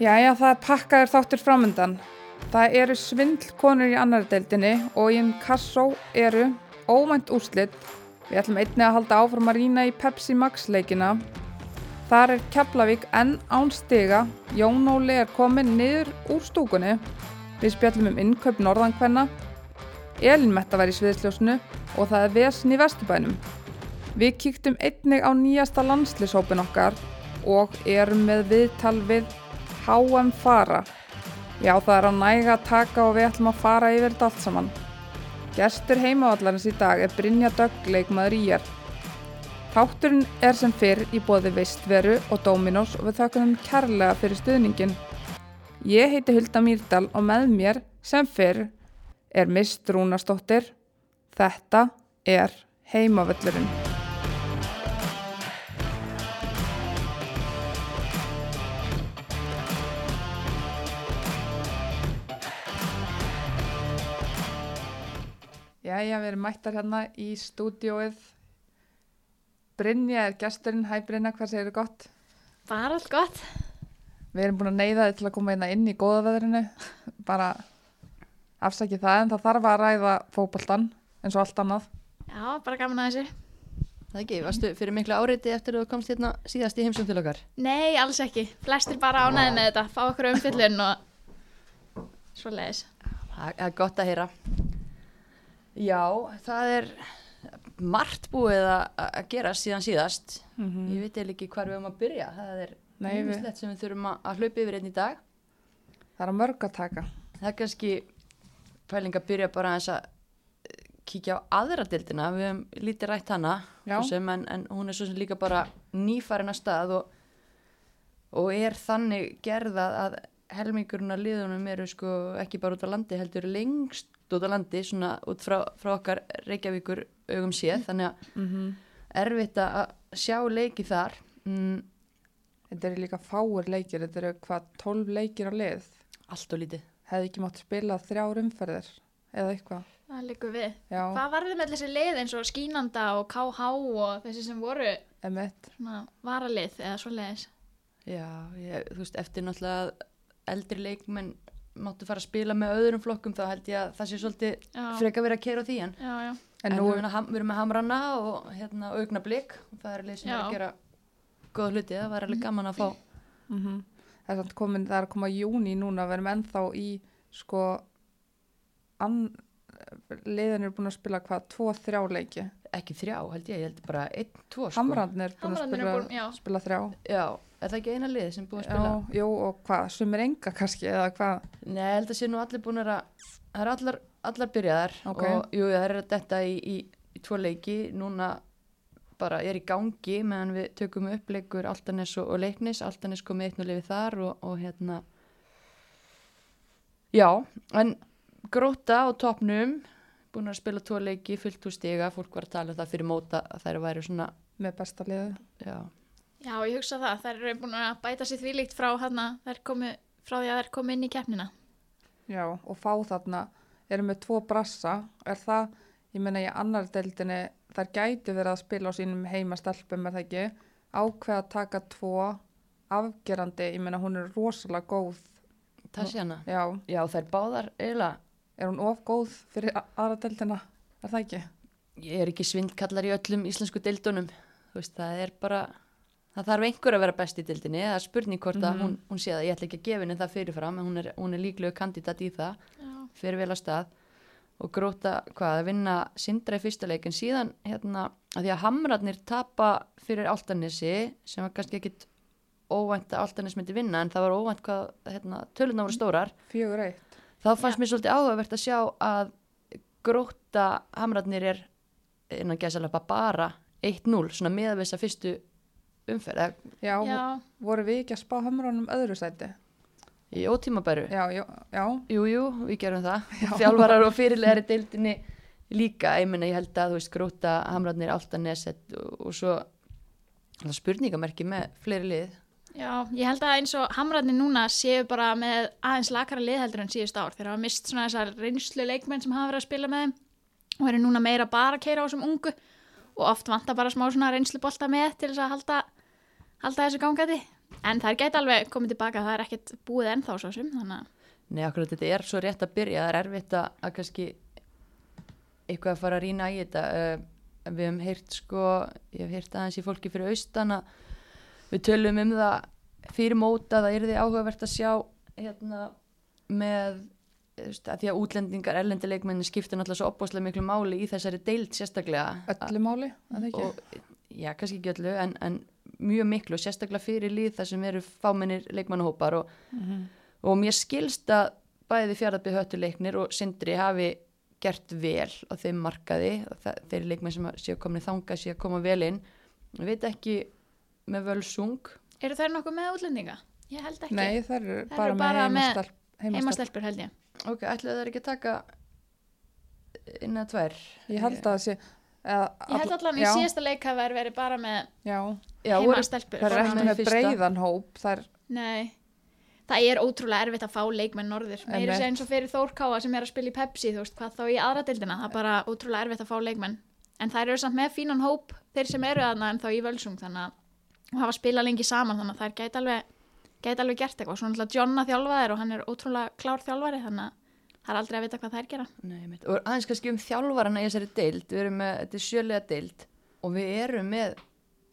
Jæja, það er pakkaður þáttur framöndan. Það eru svindlkonur í annar deildinni og í einn kassó eru óvænt úrslit. Við ætlum einnig að halda áfram að rýna í Pepsi Max leikina. Þar er Keflavík enn án stiga. Jón Óli er komin niður úr stúkunni. Við spjallum um innkaup norðankvenna. Elin Metta var í sviðsljósnu og það er vesin í Vesturbænum. Við kíktum einnig á nýjasta landslýshópin okkar og erum með viðtal við HM Fara. Já, það er á næga að taka og við ætlum að fara yfir þetta allt saman. Gestur heimavallarins í dag er Brynja Dögg, leikmaður í ég. Þátturinn er sem fyrr í bóði Vistveru og Dominos og við þakkum þeim kærlega fyrir stuðningin. Ég heiti Hulda Mýrdal og með mér sem fyrr er Mist Rúnastóttir. Þetta er heimavöllurinn. Jæja, við erum mættar hérna í stúdióið. Brynja er gesturinn. Hæ Brynja, hvað segir þið gott? Bara allt gott. Við erum búin að neyða þið til að koma hérna inn í góða veðrinu. Bara afsækja það en það þarf að ræða fókbaltan eins og allt annað. Já, bara gaman að þessu. Það ekki, varstu fyrir miklu áreiti eftir að þú komst hérna síðast í heimsum til okkar? Nei, alls ekki. Flestir bara ánæði með þetta. Fá okkur umfyllun og svo leiðis. Það er gott að heyra. Já, það er margt búið að að gera síðan síðast. Mm Ég veit eða ekki hvar við höfum að byrja. Það er nýmislegt sem við þurfum að, að hlaupa yfir einn í dag. það er að mörg að taka. Það er kannski pæling að byrja bara aðeins að eh, kíkja á aðra dildina. Við höfum lítið rætt hana, sem, en, en hún er svo sem líka bara nýfærin að stað og, og er þannig gerða að helmingurinn að liðunum eru sko ekki bara út á landi, heldur lengst út á landi, svona út frá, frá okkar Reykjavíkur augum séð, þannig að Mm erfitt að sjá leiki þar. Mm, Þetta eru líka fáir leikir, þetta eru hvað 12 leikir á lið. allt og lítið. Hefði ekki mátt spila þrjár umferðir eða eitthvað. Það líkur við. Já, Hvað varði með þessi lið eins og Skínanda og KH og þessi sem voru svona varalið eða svo leiðis? Já, ég, þú veist, eftir náttúrulega að eldri leikmenn máttu fara að spila með öðrum flokkum þá held ég að það sé svolítið Já, freka verið að keira því en, já, já. En en nú, við erum að- við erum með hamrana og hérna augna blik. Og það er leið sem er að gera góða hluti, það var alveg gaman að fá. Mm það, er samt komin, það er að koma júni núna, við erum ennþá í sko, an, liðin eru búin að spila hvað, tvo, þrjá leiki. ekki þrjá held ég, ég held bara einn, tvo sko. Hamrarnir búin að Hamrarnir spila, búin- já. spila þrjá. Já, er það ekki eina lið sem er búið að spila? Já, jú, og hvað, sumir enga kannski, eða hvað? Nei, ég held að sé nú allir búin að það er allar, allar byrjaðar Ok. og jú, það er þetta í, í, í tvo leiki, núna bara er í gangi meðan við tökum upp leikur Altanes og, og Leiknis, Altanes komið eitt og lifið þar og, og hérna já, en gróta á topnum búin að spila tvo leiki, fullt úr stiga fólk var að tala um það fyrir móta að þær væri svona, Með besta liðu. já, Já, ég hugsa það. Þær eru búin að bæta sér því líkt frá hérna, þær komu, frá því að þær komu inn í keppnina. Já, og fá þarna, eru með tvo brassa, er það, ég meina í annar deildinni, þær gætu verið að spila á sínum heimastelpum, er það ekki, ákveða að taka tvo afgerandi, ég meina hún er rosalega góð, Tassjana já, já, þær báðar eiginlega er hún of góð fyrir aðra deildina, er það ekki? ég er ekki svindkallar í öllum íslensku deildunum þú veist, það er bara það þarf einhver að vera best í deildinni það er spurning hvort að Mhm. hún, hún sé það ég ætla ekki að gefa henni það fyrirfram en hún er, hún er líklega kandidat í það Já. fyrir vel að stað og gróta hvað að vinna sindra í fyrsta leik en síðan hérna að því að hamrarnir tapa fyrir Altanesi sem var kannski ekkit óvænt að Altanes myndi vinna en það var óvænt hvað hérna, töluna voru stórar Fjögur eitt. Þá fannst Já. mér svolítið áhugavert að sjá að gróta hamrarnir er innan gæsalapa bara 1-0 svona með þess að fyrstu umferð eða Já, Já, voru við ekki að spá hamrunum öðru sæti? í ótímabæru. Já, já, já, Jú, jú, við gerum það. Þjálfarar og fyrirlegar í deildinni líka, ég menna ég held að þú veist gróta hamrarnir áltaneset og, og svo spurningamerki með fleiri lið já, ég held að eins og hamrarnir núna séu bara með aðeins lakara liðheldur en síðust ár. Þeir hafa mist svona þessar reynslu leikmenn sem hafa verið að spila með þeim og eru núna meira bara að keira á þessum ungu og oft vantar bara smá svona reynslu bolta með til þess að halda, halda þessu gangandi. en það gæti alveg komið tilbaka það er ekkert búið ennþá svo sem Nei, akkurat þetta er svo rétt að byrja, það er erfitt að, að kannski eitthvað að fara að rýna í þetta. Uh, við hefum heyrt sko, ég hef heyrt aðeins í fólki fyrir austan að við tölum um það fyrir móta, það er því áhugavert að sjá hérna með því að útlendingar, erlendileikmenni skipta náttúrulega svo opbáslega miklu máli í þessari deild sérstaklega. Öllu máli, að það ekki? Og, já, kannski ekki öllu, en, en mjög miklu og sérstaklega fyrir líð þar sem eru fámennir leikmannahópar og Mhm. og mér skilst að bæði fjaraðbyrð höttuleiknir og Sindri hafi gert vel á þeim markaði og það, þeir leikmenn sem séu komin þanga séu að koma vel inn ég veit ekki með völsung eru þær nokkuð með útlendinga? Ég held ekki, Nei, það eru Þær bara eru bara með heimastelp. heimastelp. heimastelpur held ég ok, ætlaðu það ekki að taka inn að tvær Ég held að það sé... Að, Ég held allan í já, síðasta leik hafa þær verið bara með Já, já, voru, heimastelpur það er ekki með breiðan hóp, það er... Nei, það er ótrúlega erfitt að fá leikmenn norður. Meiri Einmitt. sé eins og fyrir Þórkáa sem er að spila í Pepsi, þú veist, hvað þá í aðra deildina. Það er bara ótrúlega erfitt að fá leikmenn. En þær eru samt með fínan hóp, þeir sem eru aðna en þá í völsung, þannig að og hafa spilað lengi saman, þannig að þær gæti alveg, gæti alveg gert eitthvað. Svo náttúrulega Jonna þjálfaðir og hann er ótrúlega klár þjálfari, þannig að það er aldrei að vita hvað þær gera. Nei, og aðeins kannski um þjálfarana í þessari deild við erum með, þetta er sjölega deild og við erum með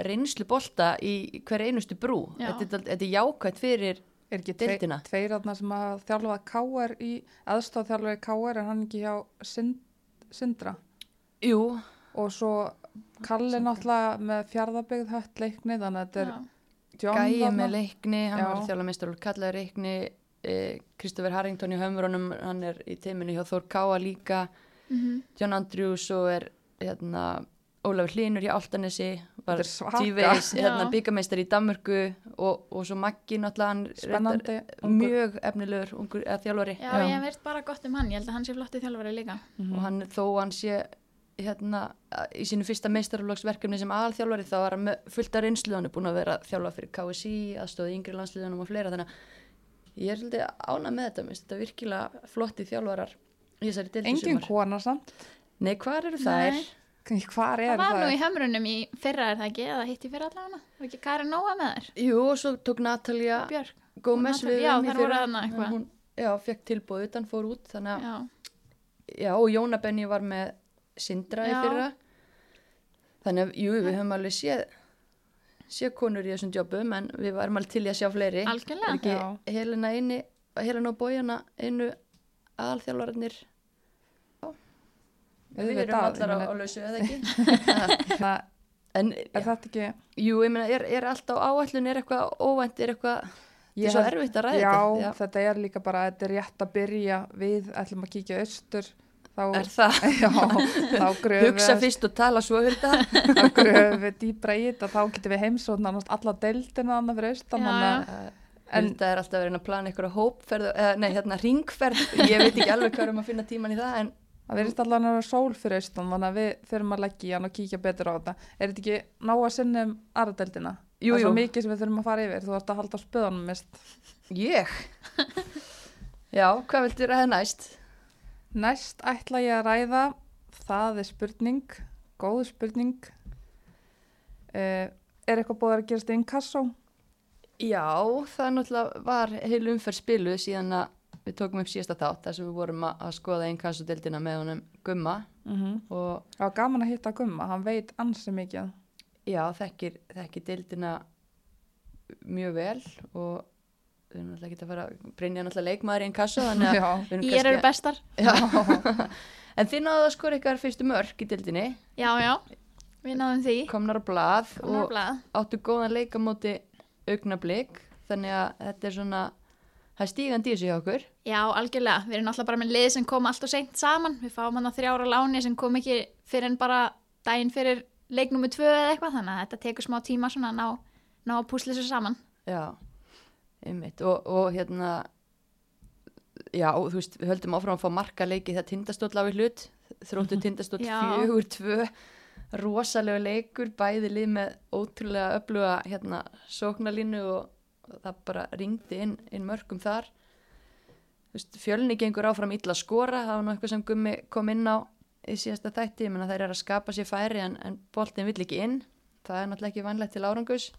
reynslu bolta í hver einustu brú Já. þetta, er- þetta er jákvæmt fyrir Er Deildina. tveir aðna sem að þjálfa K.R. í aðstof þjálfa K.R. er hann ekki hjá Sind, Sindra Jú, og svo Kalli náttúrulega með fjárðabyggð hött leikni þannig að þetta er Gæi með leikni, hann Já. var þjálfa meistar og kallaði leikni Kristoffer Harrington í Hömrunum hann er í teiminu hjá Þór Káa líka Mm John Andrews og er hérna, Ólafur Hlínur í Altanesi var er tvívegis hérna, Já. byggameistar í Danmörku og, og svo Maggi náttúrulega hann Spennandi, reyndar ungur. mjög efnilegur ungur, eða þjálfari Já, Já. ég hef veirt bara gott um hann, ég held að hann sé flotti þjálfari líka. og hann þó hann sé hérna, í sínu fyrsta meistarflokksverkefni sem aðalþjálfari þá var hann fullt af reynslu hann er búin að vera þjálfa fyrir KSI aðstóði yngri landsliðunum og fleira þannig að ég er svolítið ána með þetta minnst, þetta er virkilega flotti þjálfarar í þessari deildi engin sumar kona samt Nei, hvar eru þær? Nei. hvar er Það var nú í hömrunum í fyrra er það ekki, eða hitt í fyrra allavega. Var ekki Karin Nóa með þær? Jú, og svo tók Natalia. Gómez við þeim í þær fyrra. Hún, já, fekk tilbúð utan, fór út þannig að, Já. og Jóna Benny var með Sindra í Já. fyrra þannig að, jú, við höfum alveg séð séð konur í þessum jobbum en við varum alveg til í að sjá fleiri. Algjörlega. er ekki Já. Helena eini Helena og Bójana einu aðalþjálfararnir við Auðvitað, erum allar á, á lausu eða ekki? Það- en, er þetta ekki jú, ég meina, er, er alltaf áætlun er eitthvað óvænt, er eitthvað þetta er svo erfitt að ræða já, þetta þetta er líka bara þetta er rétt að byrja við ætlum að kíkja austur þá, er það? Já, þá gröfum hugsa við fyrst og tala svo hulda þá gröfum við dýbra í þetta þá getum við heimsókn annars alla deildina annað fyrir austan að- en þetta er alltaf að reyna að plana ykkur hópferð, eða, nei, hérna ringferð ég veit ekki alveg hvað erum að finna tíman í það en það verðist allan að vera sól fyrir austan þannig að við þurfum að leggja í hann og kíkja betur á þetta. Er þetta ekki ná að sinna um aðra deildina? Jú, það er svo jú. mikið sem við þurfum að fara yfir. Þú ert að halda á spöðunum mist ég? Já, hvað viltu ræða næst? Næst ætla ég að ræða það er spurning góð spurning. Uh, er eitthvað búið að gerast í inkasso? Já, það náttúrulega var heil umferð spiluð síðan að við tókum upp síðasta þátt þar sem við vorum að, skoða einn kassudeldina með honum Gumma. Mm -hmm. og það var gaman að hitta Gumma, hann veit ansi mikið. Já, þekkir, þekkir deildina mjög vel og við erum náttúrulega ekki að fara að brinja náttúrulega leikmaður í einn kassu þannig að við erum Ég eru bestar. En þið náðu að skora ykkar fyrstu mörk í deildinni, Já, já. Við náðum því. komnar á blað Komnar og blað. áttu góðan leikamóti augnablík, þannig að þetta er svona, það er stígandi í þessu hjá okkur. Já, algjörlega. Við erum náttúrulega bara með lið sem kom allt og seint saman. Við fáum hann á þrjára láni sem kom ekki fyrir en bara daginn fyrir leik nummer tvö eða eitthvað. Þannig að þetta tekur smá tíma svona að ná, ná að púsla þessu saman. Já, einmitt. Og, og hérna já, og þú veist, við höldum áfram að fá marka leiki þegar tindastóll á í hlut. Þróttu tindastóll Já. fjögur, tvö. Rosalega leikur, bæði lið með ótrúlega öfluga hérna sóknarlínu og, það bara ringdi inn, inn mörgum þar. Veist, fjölni gengur áfram illa skora, það var nú eitthvað sem Gummi kom inn á í síðasta þætti, ég menna þær eru að skapa sér færi en, en boltin vill ekki inn. Það er náttúrulega ekki vanlegt til árangus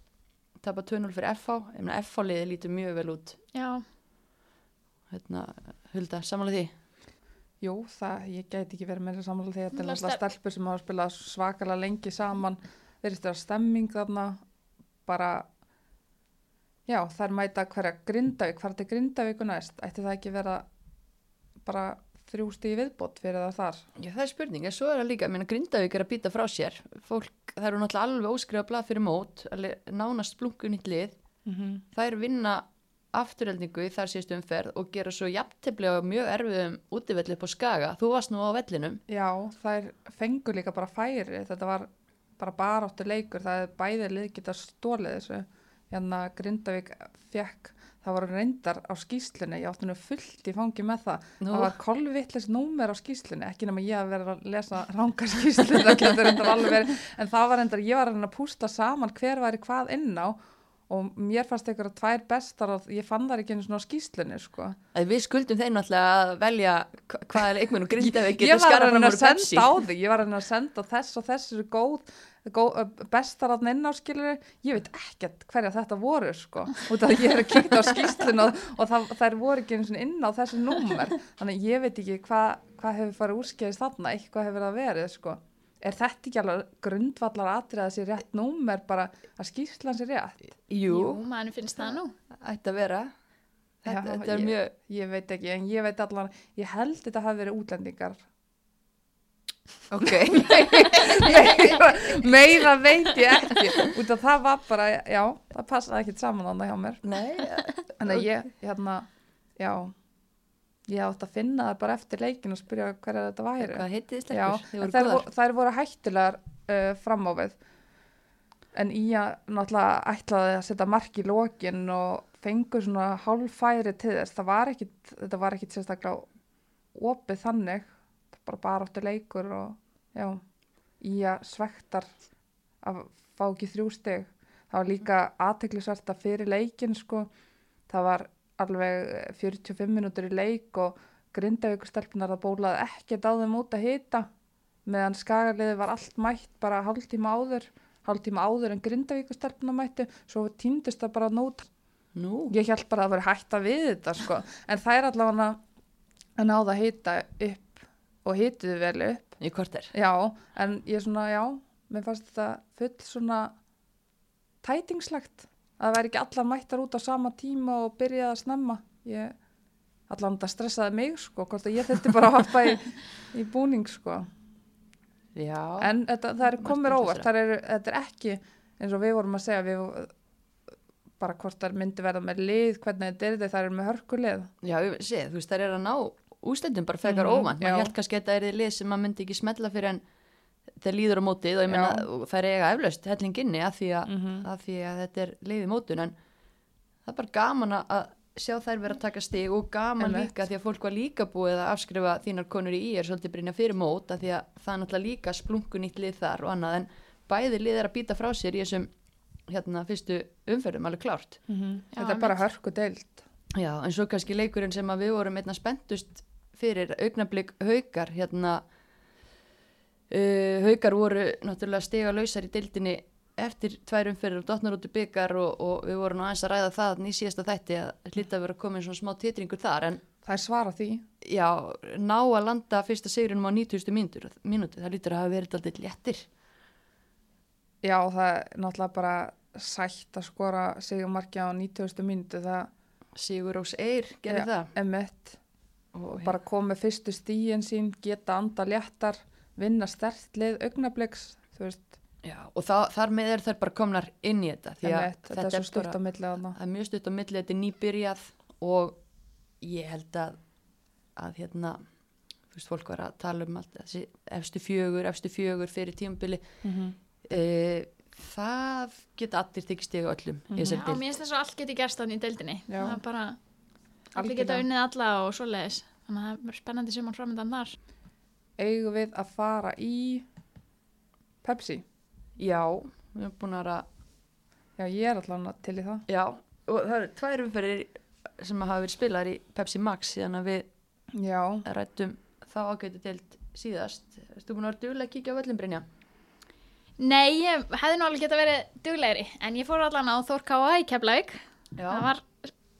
tapa 2-0 fyrir FH, ég meina FH liði lítur mjög vel út, Já, hérna, Hulda, samanlega því? Jú, það, ég gæti ekki verið meira sammála því. Að þetta er náttúrulega stelpur sem hafa spilað svakalega lengi saman. Þeirist vera stemming þarna. Bara já, þær mæta hverja Grindavík, hvað er þetta Grindavík og næst? Ætti það ekki vera bara þrjústi í viðbót fyrir það þar. Já, það er spurning, en svo er það líka, ég meina Grindavík er að býta frá sér, fólk, það eru náttúrulega alveg óskrifa blað fyrir mót, nánast blunkunýtt lið, mm -hmm. þær vinna afturheldingu í þar síðustu umferð og gera svo jafntefli á mjög erfiðum útivelli upp á Skaga, þú varst nú á vellinum. Já, þær fengur líka bara færi. Þetta var bara baráttu leikur það er bæði lið geta stólið þessu. Hérna Grindavík fekk það voru reyndar á skýslunni ég átti nú fullt í fangi með það Nú. það var kolvittlis númer á skýslunni ekki nema ég að vera að lesa ranga skýslunni það getur reyndar alveg verið en það var reyndar, ég var reyna að pústa saman hver væri hvað inn á og mér fannst einhverja tvær bestar og ég fann það ekki einu svona á skýslunni sko. að við skuldum þeim náttúrulega að velja hva- hvað er leikmenn og Grindavík ég getur var að skarað fram reyna úr að senda Pepsi á þig ég var að reyna að senda þess og þess eru góð bestar að inn á skilur ég veit ekkert hverja þetta voru sko, út af að ég er að kíkta á skýslun og, og það, þær voru ekki einu sinni inn á þessu númer, þannig ég veit ekki hvað hva hefur farið úrskeiðist þarna eitthvað hefur það verið sko. Er þetta ekki alveg grundvallar atrið að þessi rétt númer bara að skýslan sér rétt? Jú, jú, maður finnst það nú. ætti að vera. Þetta, Já, þetta er ég- mjög ég veit ekki, en ég veit allan ég held þetta hafi verið útlendingar ok, meira, meira veit ég ekki. Út af það var bara, já það passaði ekkert saman annað hjá mér. Nei en að ég, hérna, já ég átt að finna það bara eftir leikin og spyrja hverja þetta væri. Hvað heitið þið já, stelpur, þið en voru hættulegar uh, fram á við. En að náttúrulega ætlaði að setja mark í lokin og fengur svona hálffæri til þess. Það var ekkit, þetta var ekkit sérstaklega opið þannig bara bara áttu leikur og já, í að svektar að fá ekki þrjú stig. Það var líka aðteklisvert að fyrir leikin sko, það var alveg 45 minútur í leik og grindavíkustelpunar það bólaði á þeim út að hita meðan skagaliði var allt mætt bara hálftíma áður hálftíma áður en grindavíkustelpunar mættu svo týndist það bara nót. Nú, ég held bara að það var hætta við þetta sko. en það er allavega að náða að hita upp og hituðu vel upp. Í korter. Já, en ég svona, já mér fannst þetta full svona tætingslegt að það væri ekki allar mættar út á sama tíma og byrjaði að snemma. Ég, allan þetta stressaði mig sko, hvort að ég þetta bara hoppa í, í búning sko. Já, en þetta, það er komir er óvart. það er, þetta er ekki eins og við vorum að segja við, bara hvort það myndi verða með lið hvernig þetta er þetta, það er með hörkulið já, ég sé, þú veist, þær eru að ná ústendum bara frekar Mhm, óvænt, já. maður held kannski að þetta er þið lið sem maður myndi ekki smetla fyrir en þeir líður á mótið og ég Já. og þær eiga eflaust hellinginni að því að, Mhm. að því að þetta er liðið mótun en það er bara gaman að- sjá þær vera að taka stig og gaman Einmitt. líka því að fólk var líka búið að afskrifa þínar konur í ír svolítið brinja fyrir mót að því að það er náttúrulega líka splungun nýtt lið þar og annað en bæði lið er að býta frá sér í þessum hérna fyrstu umferðum alveg klárt þetta er bara hörku deild Já, en svo kannski leikurinn sem að við vorum einna spenntust fyrir augnablík haukar hérna uh, haukar voru náttúrulega stiga lausar í deildinni eftir tvær umferðir og dotnar út í byggar og, og við vorum aðeins að ræða það í síðasta þætti að hlýta að vera komin svona smá titringur þar en það er svara því já, ná að landa fyrsta sigurinnum á 90. mínútur, mínútur það lítur að hafa verið alltaf léttir já, það er náttúrulega bara sætt að skora sigumarki á 90. mínútu það Sigur Rós Eir gerir Já. það er mitt og bara komið fyrstu stíin sín, geta anda léttar, vinna stert lið augnabliks, þú veist, Já, og það, þar með er þær bara komnar inn í þetta því að emitt, þetta er svo stutt á milli þarna. það er mjög stutt á milli, þetta er nýbyrjað og ég held að að hérna þú veist, fólk var að tala um allt þessi efstu fjögur, efstu fjögur fyrir tímabili Mm -hmm. e, það geta allir tekið stiga öllum í Já, þessari mér finnst þess að allt geti gerst þannig í deildinni. Já. Það er bara, allir geta unnið alla og svoleiðis. Þannig að það er spennandi sumar framöndan þar. Eigum við að fara í Pepsi? Já, við erum búin að Já, ég er allan til í það. já, og það eru tvær umferðir sem hafa verið spilaðar í Pepsi Max síðan að við Já, rættum þá ágætu deild síðast Erstu búin að vera duðlega að kíkja á völlum Brynja? Nei, ég hefði nú alveg geta verið duglegri en ég fór allan á Þór K.A. í Keflavík Já, það var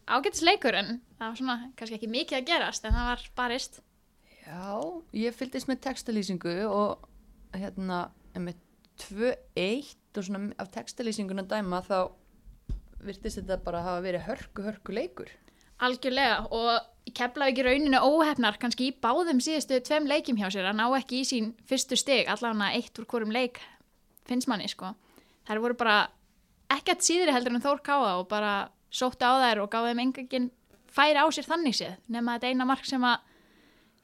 ágætis leikur en það var svona kannski ekki mikið að gerast en það var barist já, ég fylgdist með textalýsingu og hérna með 2-1 og svona af textalýsinguna dæma þá virtist þetta bara hafa verið hörku, hörku leikur. algjörlega og Keflavík í rauninu óhefnar kannski í báðum síðustu tveim leikjum hjá sér að ná ekki í sín fyrstu stig allavega eitt úr hvorum leik finnst manni sko þær voru bara ekkert síðri heldur en Þór Káa og bara sóttu á þær og gáði þeim engin færi á sér þannig séð nema þetta eina mark sem að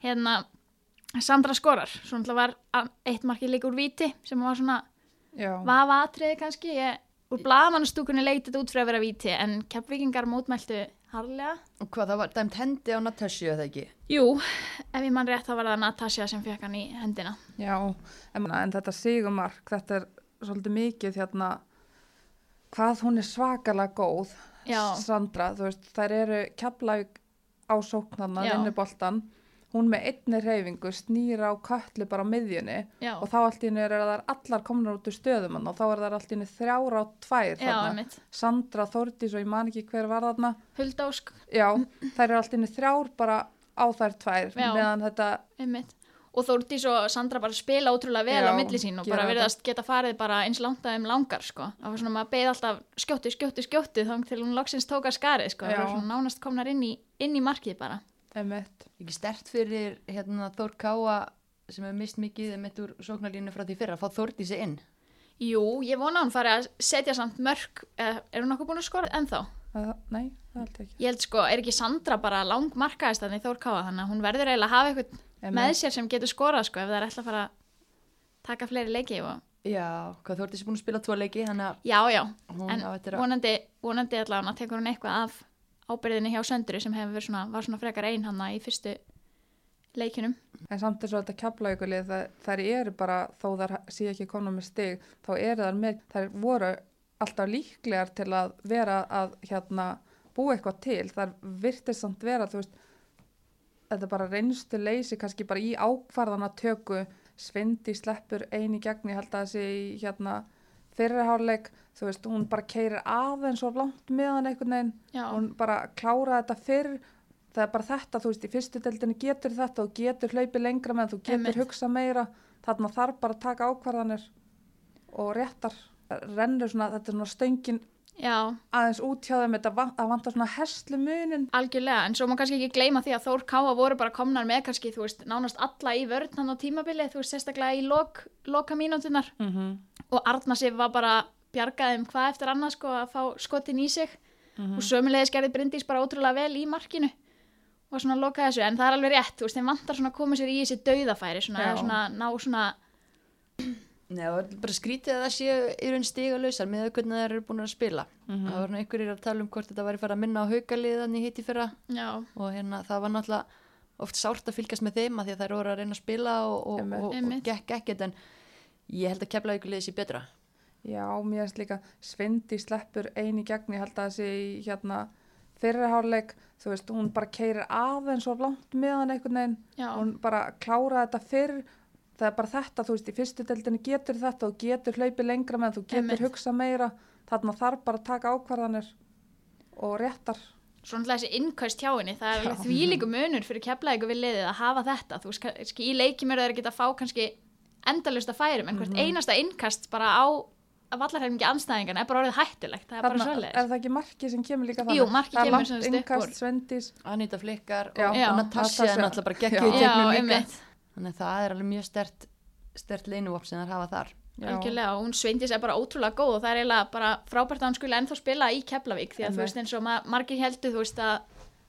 hérna Sandra skorar, svo náttúrulega var eitt marki líka úr viti sem var svona vafa atriði kannski. Ég, úr blaðmannastúkunni leitið út fyrir að vera viti en keppvíkingar mótmæltu harlega Og hvað, það var dæmt hendi á Natasju eða ekki? Jú, ef ég mann rétt þá var það Natasja sem fekk hann í hendina. Já, en, en þetta sigumark, þetta er svolítið mikið hérna, hvað hún er svakalega góð, Já. Sandra, þú veist, þær eru keflaug á sóknarna, Já. vinnur boltan, hún með einni reyfingu snýra á köllu bara á miðjunni Já, og þá allt í henni er það allar komnar út úr stöðum og þá er það allt í henni þrjára á tvær já, þarna. einmitt Sandra, Þórdís og ég man ekki hver var þarna Huldósk, já, þær eru allt í henni þrjár bara á þær tvær Já. meðan þetta, einmitt og Þórdís og Sandra bara spila ótrúlega vel Já, á milli sín og bara verðast geta farið bara eins langt að þeim langar sko. það var svona maður beði alltaf skjótti, skjótti, skjótti þá til hún loksins tóka skarið sko. það var svona nánast komnar inn í, inn í markið bara emitt Ekki stert fyrir hérna, Þór Káa sem hefur mist mikið mitt úr sóknarlínu frá því fyrra að fá Þórdísi inn. Jú, ég vona að hún fari að setja samt mörg er, er hún okkur búin að skora ennþá? það, nei, það held ekki Ég held sko, er ekki Sandra bara lang markaðist þannig Þór Káa þannig að hún verður eiginlega að hafa eitthvað. Með sér sem getur skorað sko ef það er ætla að fara að taka fleiri leiki og Já, hvað Þórdísi búin að spila tvo leiki, að já, já, hún en að... vonandi, vonandi allavega tekur hún eitthvað af ábyrðinni hjá Söndru sem hefur verið svona, var svona frekar ein hann í fyrstu leikinum. En samt er svo þetta keflaukulið, þær eru bara, þó þær sé ekki konu með stig, þá eru þær með, þær voru alltaf líklegar til að vera að hérna búa eitthvað til. Þær virtist samt vera, þú veist, þetta bara reynstu leysi kannski bara í ákvarðana töku, svindi sleppur eini gegn, ég held að þessi í hérna fyrirháleik, þú veist, hún bara keirir aðeins og langt meðan einhvern veginn. Já, hún bara klára þetta fyrr. Það er bara þetta, þú veist, í fyrstu deildinni getur þetta og getur hlaupið lengra með þú getur Einmitt. hugsa meira, þarna þarf bara að taka ákvarðanir og réttar. Rennur svona, þetta er svona stöngin já, aðeins út hjá þeim, þetta van- það vantar svona hestlu munin algjörlega, en svo má kannski ekki gleyma því að Þór Káa voru bara komnar með kannski, þú veist, nánast alla í vörn hann á tímabili, þú veist, sérstaklega í lok, loka mínútunar mm -hmm. og Arna Sif var bara bjargaði um hvað eftir annað sko að fá skotin í sig. Og sömulegis gerði Bryndís bara ótrúlega vel í markinu. Og svona lokaði þessu, en það er alveg rétt, þú veist, þeim vantar svona að koma sér í þessi dauðafæri, svona, svona ná svona, Nei, það er bara skrítið að það séu í raun stiga lausar með hvernig þær eru búin að spila. Það var nú einhverjir að tala um hvort þetta væri fara að minna á haugaliðan í hitti fyrra. Já, og hérna það var náttúrulega oft sárt að fylgjast með þeim að því að þær voru að reyna að spila og, og, og, og gekk ekkert en ég held að kemla liðið sér betra. Já, mér finnst líka svindi sleppur eini gegn, ég held að þessi í hérna fyrirháleik, þú veist, hún bara keirir aðeins og langt meðan einhvern veginn. Já, hún bara klára þetta fyrr það er bara þetta, þú veist, í fyrstu deildinni getur þetta og getur hlaupið lengra með þú getur Einmitt. hugsa meira, þarna þarf bara að taka ákvarðanir og réttar svona alltaf þessi innkaust hjá henni, það er alveg þvílíku munur fyrir keflaðið við liðið að hafa þetta, þú veist, í leikjum eru þeir að geta að fá kannski endalust að færum, en hvert einasta innkast bara á að vallarhefningi anstæðingan er bara orðið hættulegt, það er bara þarna svoleiðis. er það ekki markið sem kemur líka þannig Jú, markið það er kemur sem upp innkast, úr. svendís Anita Flikkar og, og Natasja er náttúrulega bara Já. geggjuð í tegnum líka. Þannig að það er alveg mjög stert, stert leinuvop sem þær hafa þar. Og hún Sveindís er bara ótrúlega góð og það er eiginlega bara frábært að hún skulle ennþá spila í Keflavík því að þú Einmitt. veist eins og ma margir heldur þú veist að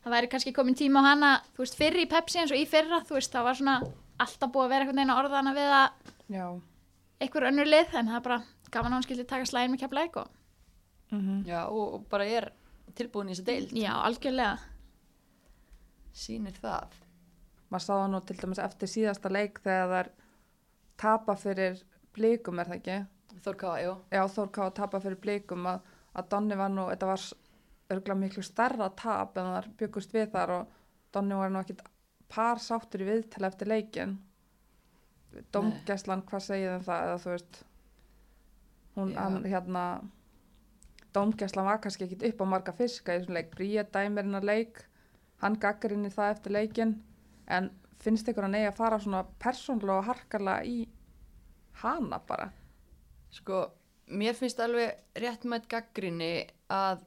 það væri kannski komin tíma á hana þú veist fyrir í Pepsi eins og í fyrra þú veist það var svona alltaf búið að vera einhvern veginn að orða hana við að já, einhver önnur lið en það er bara gaman að hún skildi taka slæðin með Keflavík og mm Já, og, og bara er tilbúin í þessu deild. já algjörlega Sýnir það. Maður sá það nú til dæmis eftir síðasta leik þegar þær tapa fyrir blikum er það ekki? Þórká, jú. já, Þór Ká að tapa fyrir blikum að, að Donni var nú, þetta var örgulega miklu stærra tap en þar byggust við þar og Donni var nú ekkit par sáttur í viðtala eftir leikin Dómgæslan, hvað segið um það? Eða þú veist hún, Já. hann, hérna dómgæslan var kannski ekkit upp á marga fiska í þessum leik, Bríet dæmir hennar leik. Hann gaggar inn í það eftir leikin en finnst ykkur að neyja að fara svona persónlega og harkarlega í hana bara? Sko, mér finnst alveg réttmætt gaggrinni að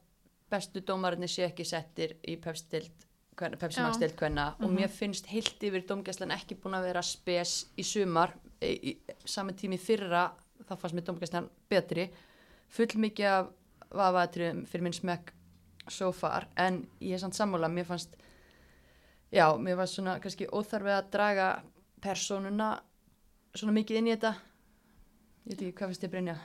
bestu dómarinni sé ekki settir í pepstild Pepsi Já. Max stild hvenna og Mhm. mér finnst heilt yfir dómgæslan ekki búin að vera spes í sumar. Í, í saman tími fyrra þá fannst mér dómgæslan betri. Full mikið af vafaðatriðum fyrir minn smekk so far. En ég er samt sammála, mér fannst já, mér fannst svona kannski óþarfið að draga persónuna svona mikið inn í þetta. Ég veit ekki hvað finnst þið Brynja?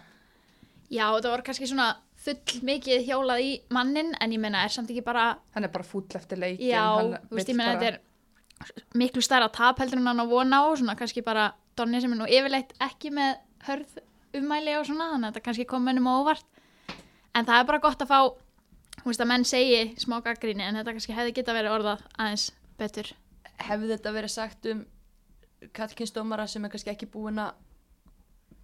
Já, það var kannski svona full mikið hjólað í mannin en ég meina er samt ekki bara hann er bara fúll eftir leikin Já, þú veist, ég meina bara- þetta er miklu stærra tap heldur en hann á vona á svona kannski bara Donni sem er nú yfirleitt ekki með hörð ummæli og svona þannig að þetta kannski kom mennum á óvart. En það er bara gott að fá þú veist að menn segi smá gaggríni en þetta kannski hefði geta verið orðað aðeins betur. Hefði þetta verið sagt um kallkynsdómara sem er kannski ekki búin að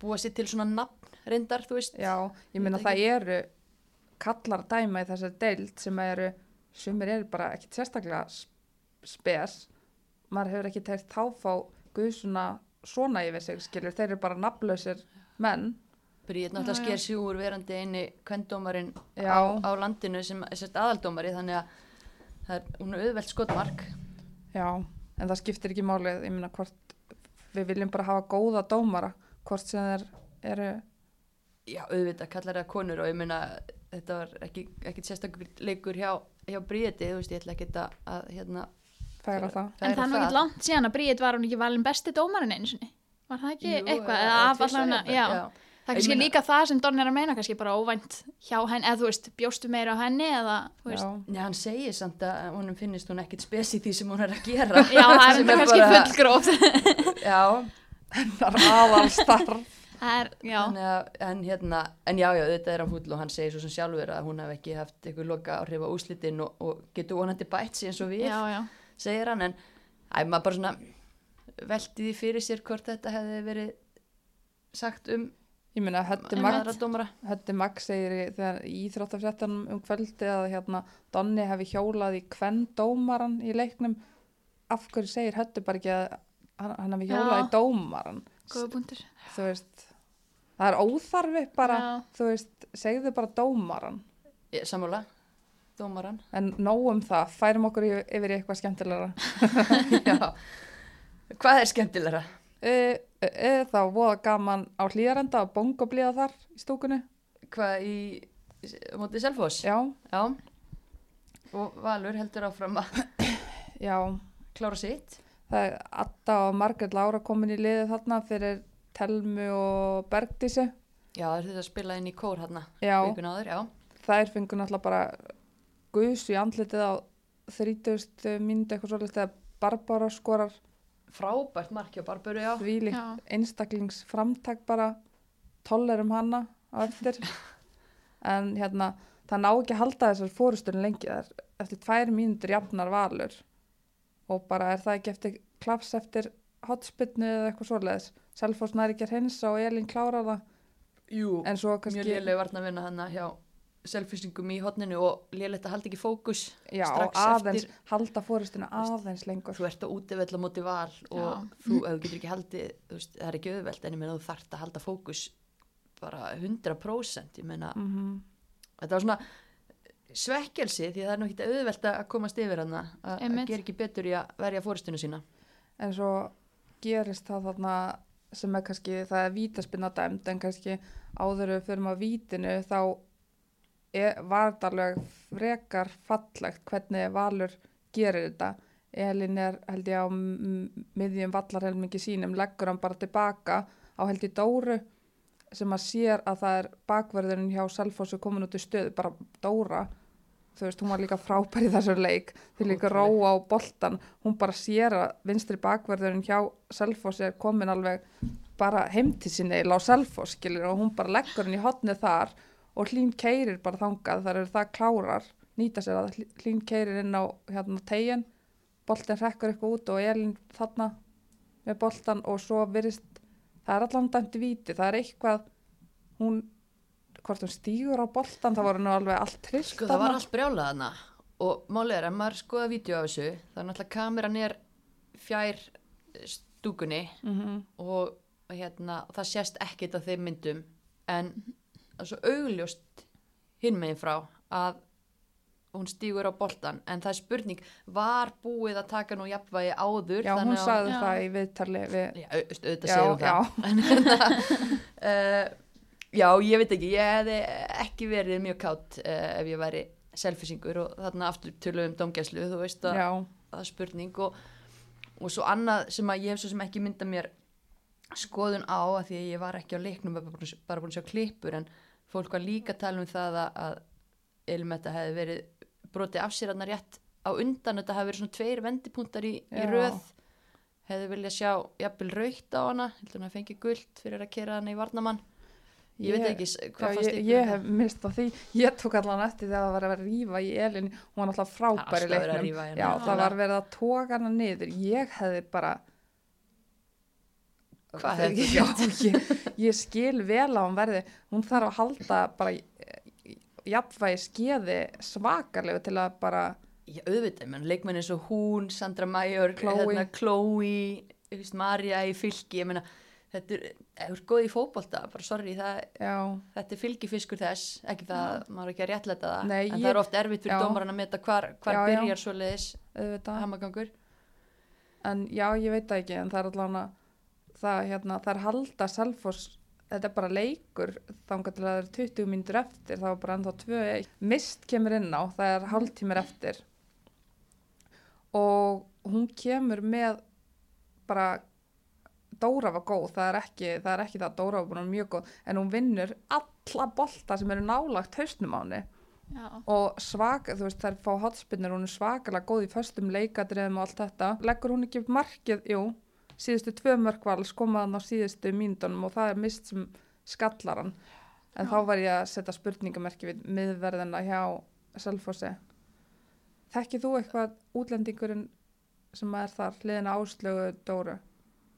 búa sér til svona nafn reyndar, þú veist? Já, ég meina Veit það eru kallar dæma í þessari deild sem eru, sumir eru bara ekkit sérstaklega spes. Maður hefur ekki teirt þá fá guðsuna svona yfir sig skilur, þeir eru bara nafnlausir menn. Bríð Já, náttúrulega sker sig úr verandi eini kvendómarin Já. á, á landinu sem er sérst aðaldómari þannig að það er, hún auðvelt skotmark Já, en það skiptir ekki málið ég meina hvort við viljum bara hafa góða dómara hvort sem þeir eru já, auðvitað kallar það konur og ég meina þetta var ekki, ekki sérstakur leikur hjá, hjá Bríði, þú veist, ég ætla ekki að, að hérna, færa það. en það er nú ekki langt síðan að Bríð var hún ekki valin besti dómarinn einu sinni. Var það ekki Jú, eitthvað? eða eða af það er kannski meina- líka það sem Donni er að meina kannski bara óvænt hjá henni eða þú veist, bjóstu meira á henni eða þú veist, Já, Já, hann segir samt að honum finnist hún ekkit spes í því sem hún er að gera. Já, það er enda kannski bara- fullgróft. Já, það er aðalstarf það er, já, að, en hérna, en já, já, þetta er hann fúll og hann segir svo sem sjálfur að hún hef ekki haft eitthvað loka á úslitin og, og getur vonandi bætt sig eins og við, já, já. segir hann, en æ, maður bara svona velti því fyrir sér hvort þetta hefði verið sagt um Ég meina, Hötti Max segir í, Íþróttafréttanum um kvöldi að hérna Donni hefði hjólað í hvern dómaran í leiknum. Af hverju segir Hötti bara ekki að hann, hann hefði hjólað Já. í dómaran góða punktur þú veist það er óþarfi bara Já. þú veist, segðu bara dómaran Ég, sammála, dómaran. en nóg um það, færum okkur yfir í eitthvað skemmtilegra. Já, hvað er skemmtilegra? e, e, e, þá voða gaman á hlýjarenda og bongoblíða þar í stúkunni Hvað í, mótið Selfoss? já, Já, og Valur heldur áfram að já klára sitt. Það er Adda og Margrét Lára komin í liðið þarna fyrir Telmu og Bergdísi. Já, það er þetta að spila inn í kór vikun áður, já. þær fengur náttúrulega bara gus í andlitið á 30 mínúti eitthvað svolítið þegar Barbara skorar Frábært mark hjá Barbaru, já. þvílíkt Já. einstaklingsframtak bara toller um hana á eftir. en hérna, það ná ekki að halda þessar fórusturinn lengi þar. Eftir tvær mínútur jafnar valur og bara er það ekki eftir klaps eftir hotspinnu eða eitthvað svoleiðis. Selfoss næri ekki að hreinsa og Elín klárar það. Jú, En svo mjög kannski, lélega varna að vinna hana hjá selfisingum í hotninu og lélegt að halda ekki fókus já, strax aðeins, eftir halda fórustuna aðeins lengur. þú ert á útivell á móti val og Já. þú, getur ekki haldið þú veist, það er ekki auðvelt en ég meina þú þarft að halda fókus bara 100% ég meina, Mm þetta var svona svekkelsi því það er nú ekki auðvelt að komast yfir hana að gera ekki betur í að verja fórustinu sína En svo gerist það þarna sem er kannski, það er vítaspinna dæmd en kannski áður við fyrir maður vítinu þá var þetta alveg frekar fallegt hvernig Valur gerir þetta. Elin er held ég á miðjum vallarhelmingi sínum, leggur hann bara tilbaka á held ég Dóru sem að sér að það er bakverðurinn hjá Selfossu komin út í stöðu, bara Dóra. Þú veist, hún var líka frábær í þessar leik. Til líka róa á boltan hún bara sér að vinstri bakverðurinn hjá Selfoss er komin alveg bara heim til sinni á Selfoss skilur og hún bara leggur hann í hotnið þar og hlín keirir bara þangað þar eru það klárar nýta sér að Hlín- keirir inn á hérna tegin boltin hrekkur eitthvað út og Elin þarna með boltan og svo virðist það er allan dæmt í víti, það er eitthvað hún hvort hún stígur á boltan, það voru nú alveg allt trist. Sko það var allt brjálað hana og málið er að maður skoða vídeo af þessu þá er náttúrulega kameran er fjær stúkunni Mm og hérna og það sést ekkit af þeim myndum. En það svo augljóst hinn megin frá að hún stígur á boltan en það er spurning, var búið að taka nú jafnvægi áður? Já, hún sagði Já. það í viðtali við, Já, auðvitað já. það. En hérna, uh, Já, ég veit ekki ég hefði ekki verið mjög kátt uh, ef ég væri selfisingur og þarna aftur tölum um domgæslu þú veist að það er spurning. Og, og svo annað sem að ég hef svo sem ekki mynda mér skoðun á að því að ég var ekki á leiknum bara búin, að- sjá klippur en fólk var líka að tala um það að, Elmetta hefði verið brotið af sér hann rétt á undan. Þetta hefði verið svona tveir vendipunktar í, í röð. Hefði viljað sjá jafnvel raukt á hana heldur hann að fengi guld fyrir að kera hana í varnamann ég, veit Ég- ekki hvað fannst ég, ykkur ég um það? hef mist á því, ég tók allan eftir þegar það var að vera að rífa í elin, hún var alltaf að leiknum. það var verið að toga hana niður, ég hefði bara, Hvað hefði þú Já, ég, ég skil vel á hann verði, hún þarf að halda bara eh, jafnvægi skeði svakarlegu til að bara, Já, auðvitað, menn leikmenn eins og hún, Sandra Major, Chloe. hérna, Chloe, Marja í fylki, ég meina, þetta er, þú ert góð í fótbolta, bara já, þetta er fylgifiskur þess, ekki það, maður er ekki að réttlæta það, Nei, en ég- það er oft erfitt fyrir já. dómaran að meta hvar, hvar Já, já. byrjar svoleiðis hamagangur. En já, ég veit það ekki, en það er allavega, það, hérna, það er halda Selfoss, þetta er bara leikur, þangar til að það er 20 mínútur eftir, það var bara ennþá 2-1. Mist kemur inn á, það er hálftímur eftir. Og hún kemur með bara Dóra var góð, það er ekki það, er ekki það Dóra var mjög góð, en hún vinnur alla bolta sem eru nálagt hausnum á henni. Já, og svaka, þú veist, þær fá hotspinnir hún er svakalega góð í föstum leikadriðum og allt þetta, leggur hún ekki upp markið? Jú, síðustu tvö mörk vals komaðan á síðustu mínutunum og það er mist sem skallar hann en Já. þá var ég að setja spurningamerki við miðverðina hjá Selfossi Þekkið þú eitthvað útlendingurinn sem er þar hliðina áslögu Dóru?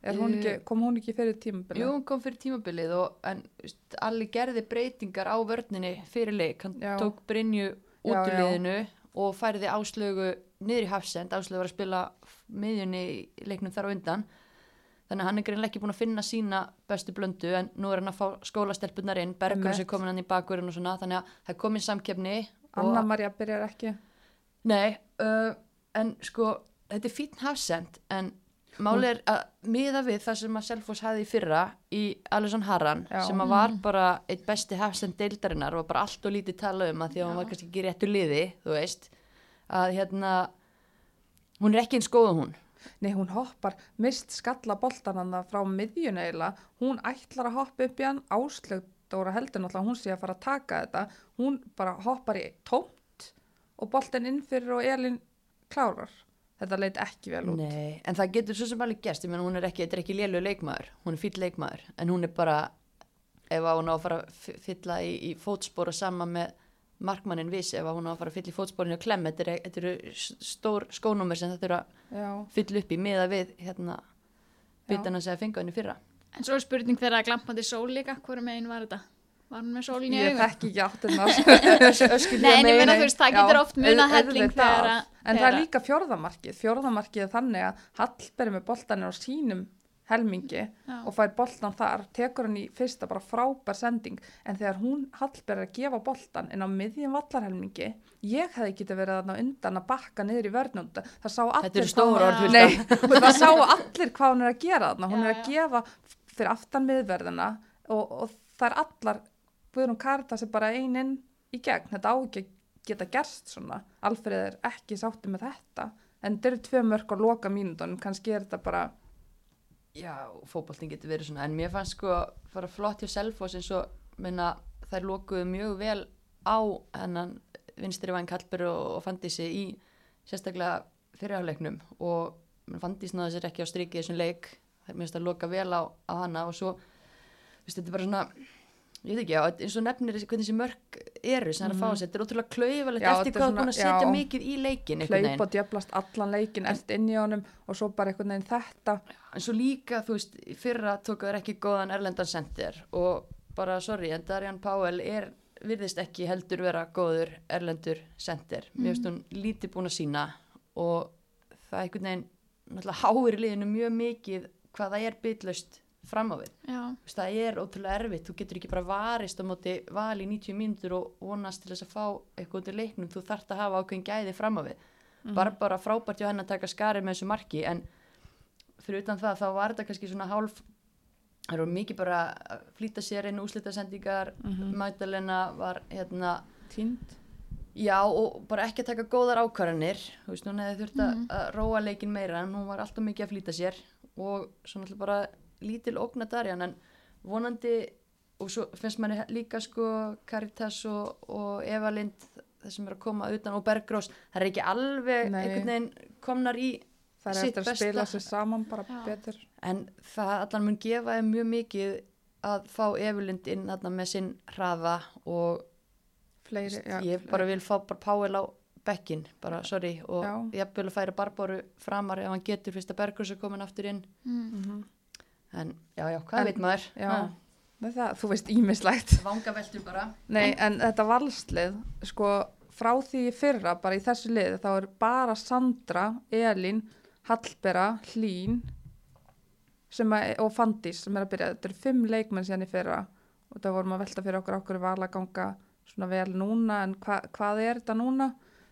Hún ekki, kom hún ekki fyrir tímabilið? Jú, hún kom fyrir tímabilið og, en, þú veist, Alli gerði breytingar á vörninni fyrir leik, hann Já. tók Brynju út úr liðinu og færði áslögu niður í hafsend, áslögu var að spila miðjunni leiknum þar á undan þannig að hann er greinlega ekki búin að finna sína bestu blöndu en nú er hann að fá skólastelpunar inn, Bergur sem komin hann í bakurinn og svona, þannig að það er komin samkefni Anna og, Maria byrjar ekki Nei, uh, en sko þetta er fín hafsend en máli er að miða við það sem að Selfoss hafði í fyrra í Alisson Harran Já. sem að var bara eitt besti hafsend deildarinnar og bara allt og lítið tala um að því að Já. var kannski ekki réttu liði, þú veist að hérna hún er ekki eins góð og hún Nei, hún hoppar, mist skalla boltananna frá miðjun eiginlega, hún ætlar að hoppa upp í hann, áslögt Dóra heldur náttúrulega hún sé að fara að taka þetta, hún bara hoppar í tómt og boltan inn fyrir og Elin klárar. Þetta leit ekki vel út. Nei, en það getur svo sem alveg gerst, ég menn hún er ekki, þetta er ekki lélu leikmaður, hún er fýll leikmaður, en hún er bara, ef hún á að fara að fylla í, í fótspor og sama með markmannin viss, ef að hún á að fara að fylla í fótsporinu og klemm, þetta eru, stór skónúmer sem þetta eru að Já, fylla upp í miða við, hérna, bitana sem að fenga henni fyrra. en svo er spurning þegar að glampandi sól líka, hverju megin var þetta? Var hún með sólin í ég augum? þekki ekki áttina. Öskilja Nei, en ég meina Nei, þú veist, það getur oft munað auð- helling þegar að... En það er að- líka. Fjórðamarkið er þannig að Hallberg með boltan er á sínum helmingi Já. og fær boltan þar, tekur hann í fyrsta bara frábær sending en þegar hún Hallberg er að gefa boltan inn á miðjum vallarhelmingi, ég hefði getið verið þarna á undan að bakka niður í vörnunda. Það sá allir hvað hún-. Nei, það sá allir hvað hún er að gera þarna. Hún Já, er að gefa fyrir aftan miðverðina og, og það er allar, Guðrún Karitas er bara eininn í gegn. Þetta á ekki að geta gerst svona. Alfreð er ekki sátti með þetta. En þetta eru tvö mörg á loka mínútonum, kannski er þetta bara, Já, fótboltin getur verið svona, en mér fannst sko fara flott hjá Selfoss eins og minna, þær lokuðu mjög vel á hennan vinstri væn Kallber og, og Fandísi í sérstaklega fyrirháleiknum og menn, Fandís náði sér ekki á striki í þessum leik, það mér finnst að loka vel á, á hana og svo, veist, þetta er bara svona, ég veit ekki, já, eins og nefnir hvernig þessi mörk eru sem það er að fá sér, þetta er ótrúlega klauvalegt Já, eftir hvað þú er búin að setja já. mikið í leikin hlaup og djöflast allan leikin, ert inn í honum og svo bara einhvern veginn þetta. en svo líka, þú veist, fyrra tók þær ekki góðan erlendan sendir og bara, sorry, en Darjan Páel er virðist ekki heldur vera góður erlendur sender. Mér finnst hún lítið búin að sína og það er einhvern veginn náttúrulega háir liðinu mjög mikið hvað það er bytlaust fram á við. Veist, það er ótrúlega erfitt, þú getur ekki bara varist á móti val í 90 mínútur og vonast til þess að fá eitthvað í leiknum, þú þarft að hafa ákveðin gæði fram á við. Bara bara frábært hjá henni að taka skarið með þessu marki en fyrir utan það þá var þetta kannski svona hálf það eru mikið bara að flýta sér einu úslitasendingar, mm Magdalena var hérna Tínd. Já og bara ekki að taka góðar ákvarðanir. Þú veist, hún hefði þurft að, að róa leikin meira. En hún var alltaf mikið að flýta sér og svo náttúrulega bara lítil ógna Darjan en vonandi og svo finnst manni líka sko Caritas og, og Eva Lind þessum er að koma utan og Bergrós það er ekki alveg Nei. einhvern veginn komnar í Það er eftir að besta. spila sér saman bara Já. betur. en það allan mun gefa þeim mjög mikið að fá Eva Lind inn þarna með sinn hraða og Fleiri, já. ég bara vil fá bara Páel á bekkin, bara sorry og Já. ég vil færa Barbaru framar ef hann getur fyrst að Bergrós er komin aftur inn mm. En já, já, hvað En- veit maður Já, það, þú veist ímislegt. vanga veldur bara Nei, en þetta valslið, sko, frá því í fyrra, bara í þessu lið, þá er bara Sandra, Elín, Hallbera, Hlín sem að, og Fandís sem er að byrja. Þetta eru fimm leikmenn síðan í fyrra og það vorum að velta fyrir okkur okkur var að ganga svona vel núna en hva, hvað er þetta núna?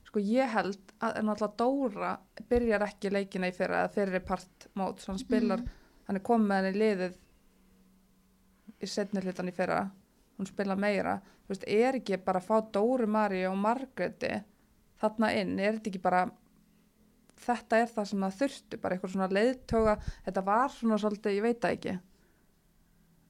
Sko ég held að alltaf Dóra byrjar ekki leikina í fyrra eða fyrir part mót, hann spilar, hann er komið með henni í liðið í setni hlutan í fyrra. Hún spila meira, þú veist, er ekki bara að fá Dóru Mari og Margreti þarna inn, er þetta ekki bara þetta er það sem það þurfti bara eitthvað svona leiðtoga? Þetta var svona svolítið, ég veit það ekki.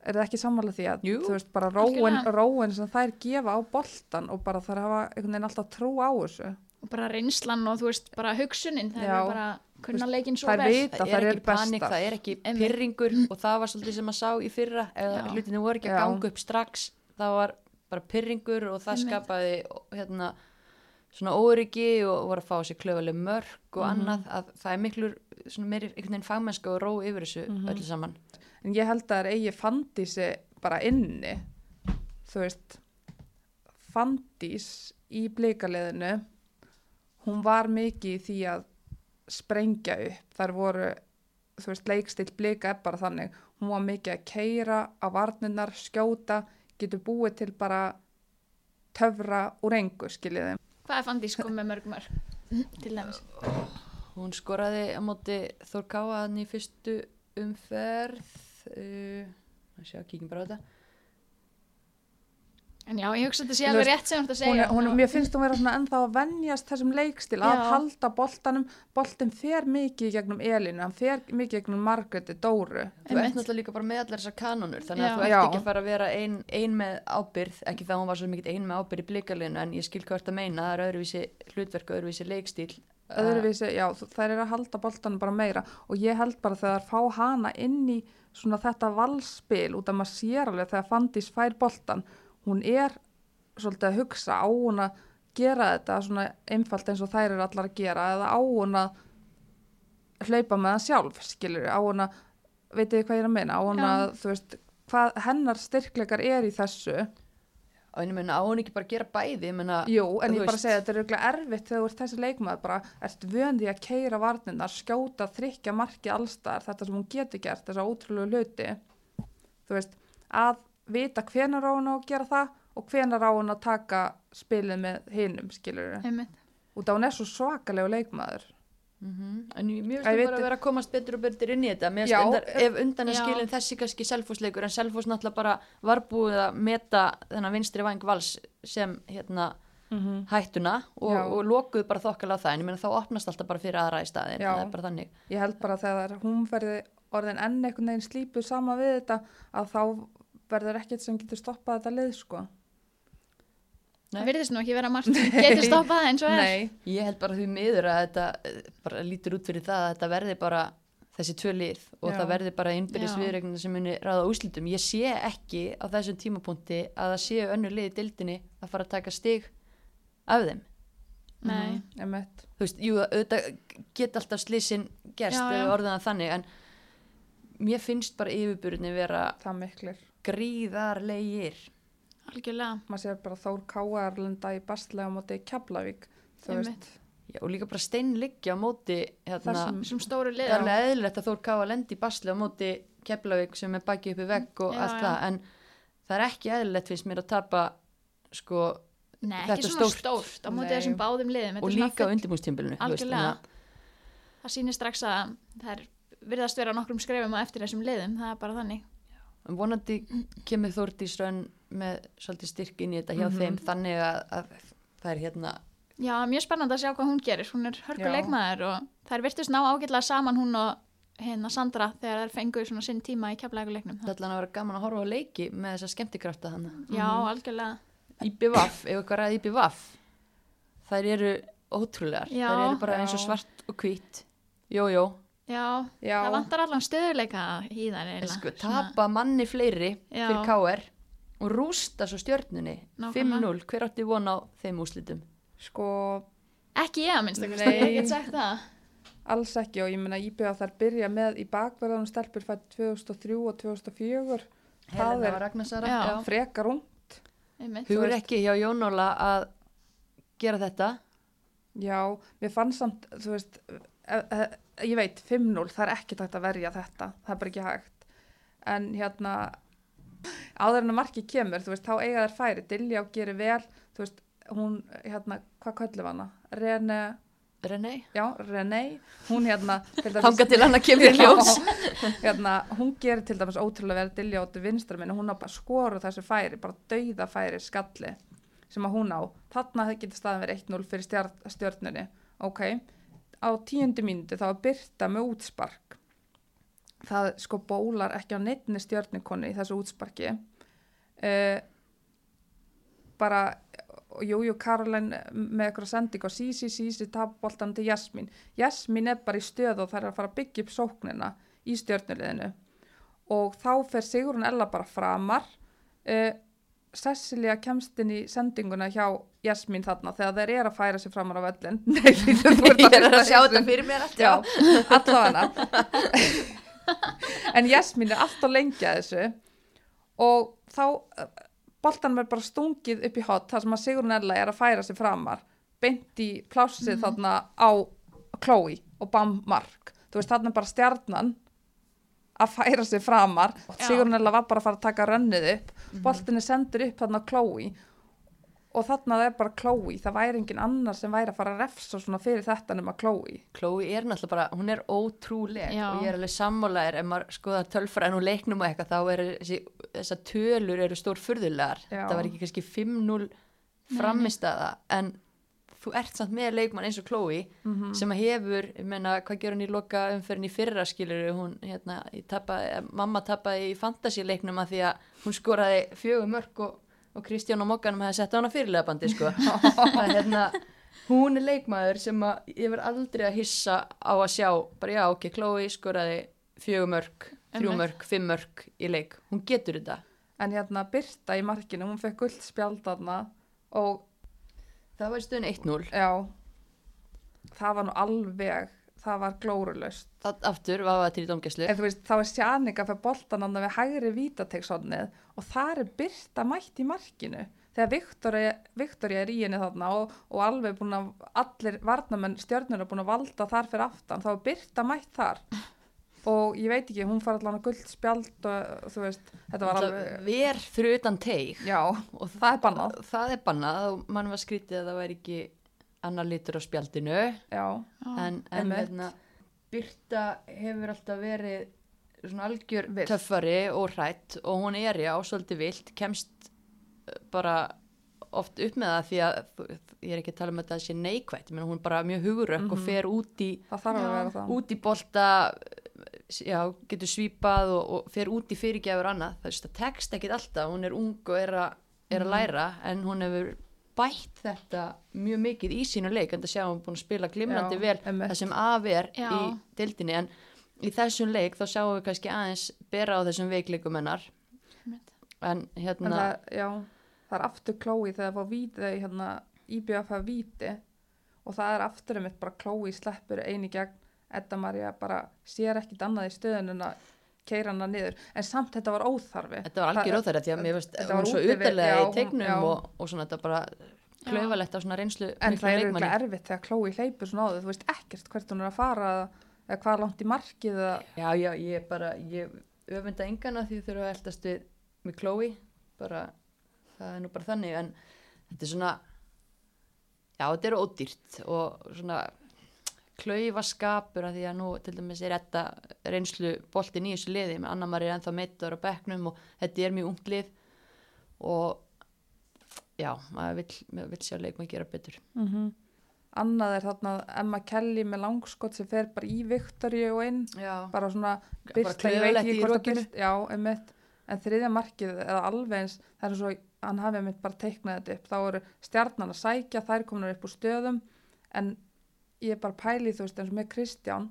Er það ekki sammála því að Jú, þú veist, bara róin, róin sem þær gefa á boltan og bara þær hafa einhvern veginn alltaf trú á þessu bara reynslan og þú veist, bara hugsunin það Já. er bara kunna leikin svo vel vita það er ekki panik, það er ekki pyrringur og það var svolítið sem að sá í fyrra eða Já. hlutinu voru ekki að ganga upp strax það var bara pyrringur og það Einmitt. skapaði hérna svona óryggi og voru að fá sér klöfuleg mörg og Mhm. annað að það er miklu svona meiri einhvern veginn fagmennska og ró yfir þessu Mhm. öllu saman en ég held að það er eigi Fandísi bara inni þú veist Fandís í blíkaliðinu hún var mikið í því að sprengja upp. Þar voru þú veist leikstill blíka er bara þannig. Hún var mikið að keira á varnirnar skjóta, getur búið til bara töfra úr engu skiljiði. Hvað er Fandís kom með mörg mörg til dæmis? Hún skoraði á móti Þór Káa hann í fyrstu umferð uh, að sjá, kíkjum bara á þetta en já, ég hugsa að þetta sé alveg rétt sem þú ert að hún segja. er, hún, mér finnst hún vera svona ennþá að venjast þessum leikstil að Já. halda boltanum. Boltin fer mikið í gegnum Elinu hann fer mikið gegnum Margreti Dóru. Þú ert náttúrulega líka bara með allar þessar kanonur þannig Já. að þú ert Já. ekki að fara að vera ein, ein með ábyrð, ekki það að hún var svo mikið ein með ábyrð í blikalinu en ég skil hvað ert að meina það er öðruvísi hlutverk og öðruvísi leikstíl. Öðruvísi, já, þær eru að halda boltanum bara meira. Og ég held bara þegar fá hana inn í svona þetta valspil út af maður sér alveg þegar Fandís fær boltan hún er svolítið að hugsa á hún að gera þetta svona einfalt eins og þær eru allar að gera eða á hún að hlaupa með það sjálf, skilur á hún að, veitir þið hvað ég er að meina? Á hún að, þú veist, hvað hennar styrkleikar er í þessu? Og ég meina á hún ekki bara að gera bæði ég meina, Jú, en ég bara veist. segja að þetta er auðvitað erfitt þegar þú ert þessi leikmaður bara, ert vöndi að keira varnirnar, skjóta, þrykja marki allstar, þetta sem hún getur gert, þessa ótrúlegu hluti. Þú veist, að vita hvenar á hún að gera það og hvenar á hún að taka spilið með hinum, skilur við, einmitt. Út af hún er svo svakalegu leikmaður. Mhm. en ég- mér finnst veit bara að vera að komast betur og betur inn í þetta. Já, undar, ef undan er já. skilin þessi kannski selfhúsleikur en selfhús náttúrulega bara var búið að meta þennan vinstri væng vals sem hérna mm hættuna og, og lokuðu bara þokkala á það. En ég meina þá opnast alltaf bara fyrir aðra í staðin það er bara þannig. Ég held bara að þegar hún verði orðin enn einhvern veginn slípuð sama við þetta að þá verður ekkert sem getur stoppað þetta lið, sko Nei. það virðist nú ekki vera margt getur stoppað eins og er Nei, Ég held bara því miður að þetta eh, bara lítur út fyrir það að þetta verði bara þessi tvö lið og Já. það verði bara innbyrðis Já. viðregnina sem muni ráða úslitum. Ég sé ekki á þessum tímapunkti að það séu önnur lið í dildinni að fara að taka stig af þeim. Nei. mm, emitt Þú veist, jú, auðvitað geta alltaf slisin gerst Já, eða já. orðan þannig en mér finnst bara yfirburðinni vera það miklir gríðarlegir. algjörlega. Maður sér bara Þór Káar lenda í bastlega á móti Keflavík og líka bara steinliggja á móti hérna, sem stóru það lið er eðlilegt að Þór Ká að lendi í basli á móti Keflavík sem er bakið upp í vegg og Já, allt já. það en það er ekki eðlilegt finnst mér að tapa sko Nei, Þetta ekki er stórt. stórt, á móti þessum báðum liðum og líka á algjörlega. það sýnir strax að það er virðast vera nokkrum skrefum á eftir þessum liðum það er bara þannig vonandi kemur Þórdís Rönn með svolítið styrk inn í þetta hjá Mhm. þeim þannig að, að það er hérna Já, mjög spennandi að sjá hvað hún gerir. Hún er hörkuleikmaður og það er virtust ná ágætlega saman hún og hérna Sandra þegar þær fengu svona sinn tíma í keflækuleiknum það er allan að vera gaman að horfa á leiki með þessa skemmtikrafta hann Já, algjörlega. IBVF, ef eitthvað ræði IBVF þær eru ótrúlegar. Já. þær eru bara eins og svart og hvít. Jójó, Já, Já. það vantar allan stöðuleika í þær eiginlega. sko, tapa manni fleiri Já. fyrir KR og rústa svo stjörnunni Nákvæmlega. 5-0, hver átti von á þeim úslitum sko Ekki ég að minnst ekki, Nei. ég get sagt það alls ekki og ég meina íbjöða þær byrja með í bakverðanum stelpur fætt 2003 og 2004 það er Ragnarsara Já. já. frekar ung Einmitt. hugur veist- ekki hjá Jónóla að gera þetta Já, mér fann samt, þú veist, e, e, ég veit, 5-0, það er ekki takt að verja þetta, það er bara ekki hægt. En hérna, áður en að marki kemur, þú veist, þá eiga þær færi, Dilljá gerir vel, þú veist, hún, hérna, hvað köllum hana? Rene, Renei, já, Renei, hún hérna, til dæmis- þanga til hann að kemur í ljós Já, hérna, hún gerir til dæmis ótrúlega vel Dilljá til vinstra minn og hún á bara skoru þessu færi, bara dauða færi skalli sem að hún á. Þarna hefði getið staðin verið 1-0 fyrir stjörnunni. Ok, á tíundu mínúti þá er Birta með útspark. Það sko bólar ekki á neittni stjörnukonni í þessu útsparki. Uh, bara, jújú, jú, Karolin með eitthvað sending og Sísi, Sísi tapboltan til Jasmín. Jasmín er bara í stöð og það er að fara að byggja upp sóknina í stjörnuliðinu. Og þá fer Sigrun Ella bara framar. Uh, Cecilia kemst inn í sendinguna hjá Jasmín þarna þegar þeir eru að færa sig framar á völlin. Nei, þú ert er að sjá þetta fyrir mér allt Já, allavega. En Jasmín er alltaf lengi að þessu og þá boltan verður bara stungið upp í hot þar sem að Sigrun Ella er að færa sig framar beint í plássið þarna á Chloe og Bam Mark þú veist þarna bara stjarnan að færa sig framar. Sigrun Ella var bara að fara að taka rönnið upp. Boltin er sendur upp þarna Chloe. Og þarna það er bara Chloe. Það væri engin annar sem væri að fara að refsa svona fyrir þetta nema Chloe. Chloe er náttúrulega bara, hún er ótrúleg Já. og ég er alveg sammálaðir ef maður skoðar tölfræðin og leiknum og eitthvað þá er þessi, þessar tölur eru stór furðulegar Já. það var ekki kannski 5-0 framistaða en þú ert samt með leikmann eins og Chloe Mhm. sem að hefur, ég meina hvað gerur hún í loka umferðin í fyrra skilur hún, hérna, ég tapaði, mamma tapaði í fantasíleiknum að því að hún skoraði fjögur mörg og, og Kristján og Mokkanum hefði sett á hana fyrirlega bandi sko. er hérna hún er leikmaður sem að ég verð aldrei að hissa á að sjá. Bara já, ok, Chloe skoraði fjögur mörg, þrjú mörg, fimm mörg í leik, hún getur þetta. En hérna Birta í markinu, hún fekk gullt spjald þarna og það var í stöðun 1-0 já, það var nú alveg, það var glórulaust. það aftur var það til í domgæslu En þú veist, þá er sjáninga fyrir boltan annað við hægri vítategsodnið og það er Birta mætt í markinu. Þegar Viktoria er í henni þarna og, og alveg búin að, allir varnamenn stjörnur er búin að valda þar fyrir aftan, þá er Birta mætt þar. Og ég veit ekki, hún far allan að gullt spjald og þú veist, þetta var alveg, ver fyrir utan teig já, og það er bannað. það er bannað og mann var skrítið að það væri ekki annar litur á spjaldinu Já, en, en hérna, Birta hefur alltaf verið svona algjör Villt. töffari og hrætt og hún er já, svolítið vilt, kemst eh, bara oft upp með það því að ég er ekki að tala um að þetta sé neikvætt, menn hún er bara mjög hugurökk og Mhm. fer út í, það það. út í bolta já, getur svipað og, og fer út í fyrirgjafur annað, það tekst ekkit alltaf, hún er ung og er, a, er að læra en hún hefur bætt þetta mjög mikið í sínu leik. En það sjá hún búin að spila glimrandi Já, vel einmitt. það sem af er Já. í dildinni en í þessum leik þá sjáum við kannski aðeins bera á þessum veikleikum hennar. En En hérna það, já, það er aftur klói þegar það var víti, hérna, IBF að víti. Og það er aftur um eitt bara klói sleppur eini gegn Edda Maria bara sér ekkit annað í stöðun en að keira hana niður. En samt þetta var óþarfi. Þetta var algjör óþæri því að mér veist, hún var svo já, í tegnum já. og, og svona þetta bara klaufalegt af svona reynslu en það er auðvitað erfitt þegar Chloe hleypur svona á þau, þú veist ekkert hvert hún er að fara eða hvað langt í markið eða, Já, já, ég bara, ég öfunda engana því þurfa að eldast við með Chloe, bara, það er nú bara þannig, en þetta er svona, já, þetta er ódýrt og svona klaufa skapur að því að nú til dæmis er þetta reynslu boltin í þessu liði með Anna Maria ennþá meittur á bekknum og þetta er mjög ungt lið og já, maður maður vill sjá leikmann gera betur. annað er þarna Emma Kelly með langskott sem fer bara í Viktoríu og inn. Já, bara svona Bara byrst, að rokinu. byrst já, einmitt, en þriðja markið eða alveg eins, það er svo hann hafi einmitt bara teiknað þetta upp, þá eru stjarnan að sækja, þær komin upp úr stöðum. En ég er bara pælið þú veist eins og með Kristján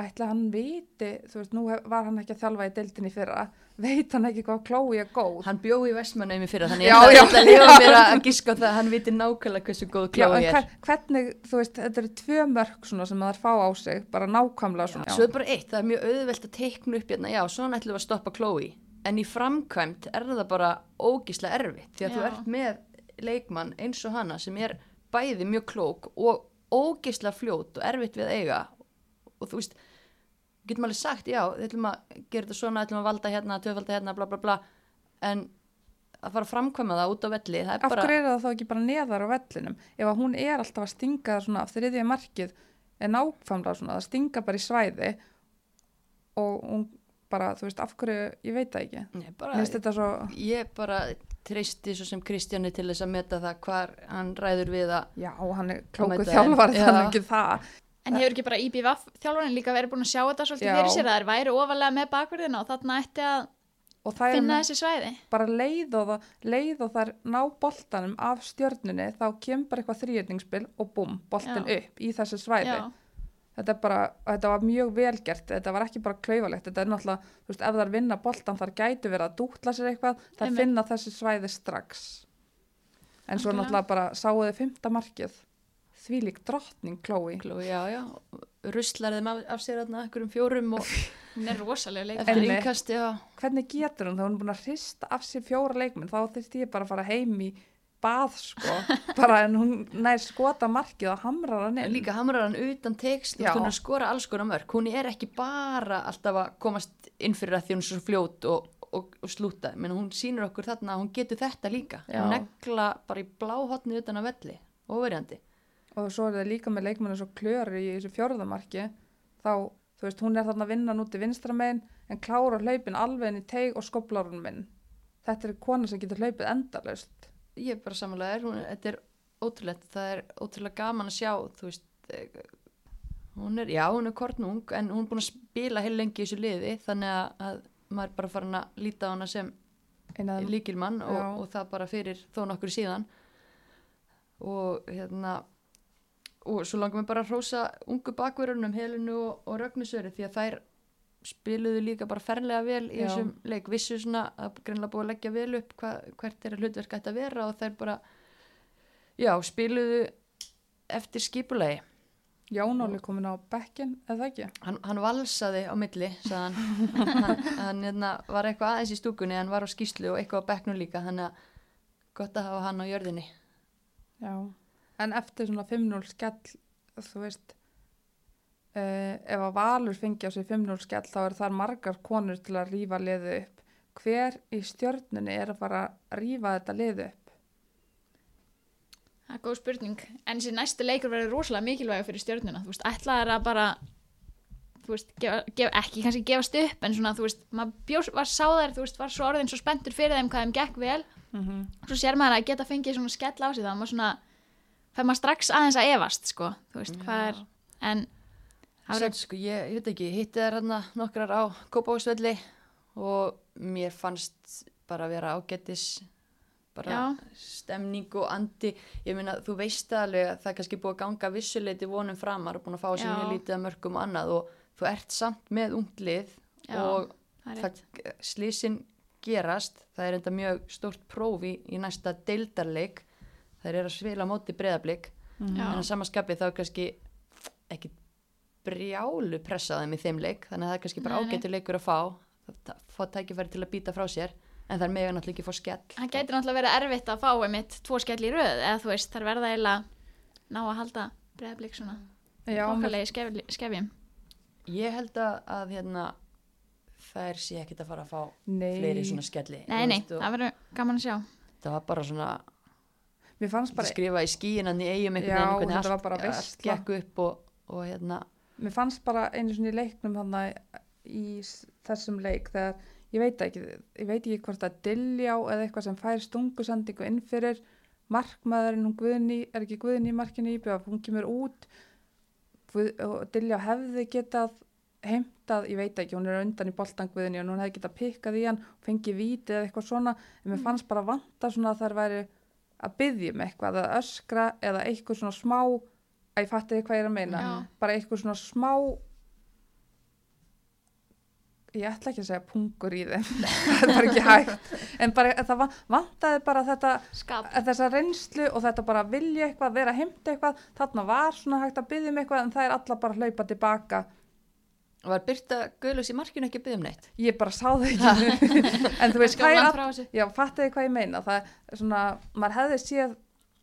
ætla hann viti, þú veist, nú hef, var hann ekki að þjálfa í deildinni fyrra, veit hann ekki hvað Chloe er góð hann bjó í Vestmannaumi fyrir þannig Já, ég já. ætla að lifa mér að giska á það að hann viti nákvæmlega hversu góð Já, Chloe en er. hver, hvernig, þú veist, þetta eru tvö mörg svona sem það er fá á sig, bara nákvæmlega svona. Svo er bara eitt, það er mjög auðvelt að teikna upp hérna, já, svona ætlum við að stoppa Chloe en í framkvæmt er það bara ógíslega erfitt því að þú Já. ert með leikmann eins og hana sem er bæði mjög klók og ógíslega fljót og erfitt við að eiga og þú veist, getum alveg sagt, já, við ætlum að gera þetta svona, ætlum að valda hérna, töfalda hérna, bla bla bla en að fara að framkvæma það út á velli, Af bara hverju er það þá ekki bara neðar á vellinum? Ef að hún er alltaf að stinga svona af þriðja markið er nákvæmlega svona, það stinga bara í svæði og hún bara, þú veist, af hverju, ég veit það ekki. Nei, bara, þetta svo, ég bara treysti svo sem Kristjáni til þess að meta það hvar hann ræður við að já, hann er klókuð Já. þannig ekki það. En hefur ekki bara IBVF þjálfarinn líka verið búin að sjá þetta svolítið fyrir sér að þær væri ofalega með bakverðina og þarna ætti að Og það er finna þessi svæði. bara leið og, það, leið og þær ná boltanum af stjörnunni, þá kemur bara eitthvað þrýjötningsspil og búm, boltin Já. upp í þessu svæði. Já, þetta bara, þetta var mjög velgert þetta var ekki bara klaufalegt, þetta er náttúrulega þú veist, ef það er vinna boltan þar gætu verið að dútla sér eitthvað, það Einmitt. finna þessi svæði strax en svo Algjörlega. náttúrulega bara sáuði fymta markið þvílík drottning Chloe Kló, já, já, ruslar þeim af, af sér þarna einhverjum fjórum og hún er rosalega leik. eftir Einmitt. innkast, já. hvernig getur hún, þá hún er búin að hrista af sér fjóra leikmenn, þá þurfti ég bara að fara heim í bað sko, bara en hún nær skota markið og hamrar hann inn líka hamrar hann utan tekst, hún skora alls konar mörg. Hún er ekki bara alltaf að komast inn fyrir að því hún er svo fljót og, og, og slúta. Menn hún sýnir okkur þarna að hún getur þetta líka. Já. Hún negla bara í bláhotni utan að velli, óverjandi. og svo er það líka með leikmennu svo klöri í þessu fjórðamarki þá, þú veist, hún er þarna að vinna núti vinstra megin en klára hlaupin alveg inn í teig og skoplar hún minn þetta er kona sem getur hlaupið endalaust Ég er bara samanlega er, hún, þetta er ótrúlegt, það er ótrúlega gaman að sjá, þú veist, eh, hún er, já, hún er kornung, en hún er búin að spila heil lengi í þessu liði, þannig að, að maður er bara farin að líta á hana sem líkilmann og, og það bara fyrir þó nokkur síðan. Og hérna og svo langar mér bara að hrósa ungu bakverunum Helinu og, og Rögnusöri því að þær spiluðu líka bara ferlega vel í Já. þessum leik vissu svona að greinlega búið að leggja vel upp hva, hvert er hlutverk ætti að vera og þær bara já, spiluðu eftir skipulegi Jón Óli komin á bekkin, eða ekki hann, hann valsaði á milli hann, hann, hann hérna, var eitthvað aðeins í stúkunni hann var á skýslu og eitthvað á bekknum líka þannig að gott að hafa hann á jörðinni Já. en eftir svona 5-0 skell þú veist uh, ef að Valur fengi á sig 5-0 skell þá er þar margar konur til að rífa liðu upp hver í stjörnunni er að fara að rífa þetta liðu upp Það er góð spurning. En þessi næstu leikur verður rosalega mikilvægur fyrir stjörnuna. Þú veist, ætlaðar að bara, þú veist, gefa, gefa, ekki kannski gefast upp, en svona, þú veist, maður bjós, var sáðar, þú veist, var svo orðin svo spenntur fyrir þeim hvað þeim gekk vel. mm -hmm. Svo sér maður að geta fengið svona skell á sig, þá er maður svona, fær maður strax aðeins að efast, sko. Þú veist, verður, sko, ég, veit ekki, hitti þær hérna nokkrar á Kópavóksvelli og mér fannst bara að vera ágættis bara Já. stemning og andi. Ég meina, þú veist alveg að það er kannski búið að ganga vissuleiti vonum framar og búin að fá sér mjög lítið að mörgum og annað og þú ert samt með ungt lið Já, og slísin gerast. Það er enda mjög stórt próf í, í næsta deildarleik. Það er að svila móti breyðablík Já. en að samaskapi þá er kannski ekki brjálu pressaðum í þeim leik þannig að það er kannski bara ágættur leikur að fá það- fá tækifæri til að býta frá sér en það er mega náttúrulega ekki að fá skell Það gæti náttúrulega verið erfitt að fá einmitt tvo skell í röð eða þú veist, þar verða eiginlega ná að halda breyðablík svona okkarlegi skef, skefjum. ég held að, að hérna þær sé ekkit að fara að fá nei, fleiri svona skelli Nei, þú nei, veist, og það verður gaman að sjá. það var bara svona bara, skrifa í skíinan í eigum veginn þetta var bara veisla. gekk upp og, og hérna mér fannst bara einu svona í leiknum þannig í þessum leik þegar, ég veit ekki, ég veit ekki hvort að Dilljá eða eitthvað sem fær stungusendingu inn fyrir markmaðurinn, hún Guðni, er ekki Guðni í markinu íbjöð, hún kemur út. Og Dilljá hefði getað heimtað, ég veit ekki, hún er undan í boltan Guðni og hún hefði getað pikkað í hann fengið vítið eða eitthvað svona. En mér fannst bara vanta svona að þær væri að byggja um eitthvað, að öskra eða eitthvað svona smá að ég fatti hvað ég er að meina. Já. bara eitthvað svona smá ég ætla ekki að segja pungur í þeim. Það er bara ekki hægt. En bara það va- vantaði bara þetta Skap. þessa reynslu og þetta bara vilja eitthvað, vera að heimta eitthvað. Þarna var svona hægt að byggja um eitthvað en það er alla bara að hlaupa tilbaka. Var Byrta Guðlus í markinu ekki að byggja um neitt? Ég bara sá það ekki. En þú veist hvað ég fattiði hvað ég meina. Það er svona, maður hefði séð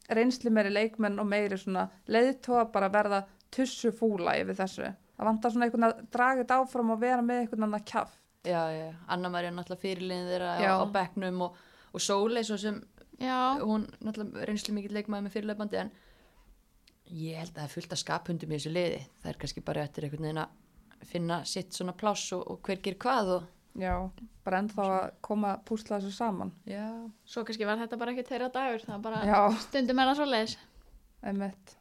reynslu meiri leikmenn og meiri svona leiðtóa bara verða tussu fúla yfir þessu. Það vantar svona einhvern að draga þetta áfram og vera með einhvern annan kjaft. Já, já, Anna María náttúrulega fyrirliðin þeirra Já. á, bekknum og, og Sóley svo sem Já, hún náttúrulega reynslu mikill leikmaði með fyrirleifandi en ég held að það er fullt af skaphundum í þessu liði. Það er kannski bara eftir einhvern veginn að finna sitt svona pláss og, og hver ger hvað og já, bara ennþá að koma að púsla þessu saman já, svo kannski var þetta bara ekki þeirra dagur, það var bara já, stundum er það svoleiðis. einmitt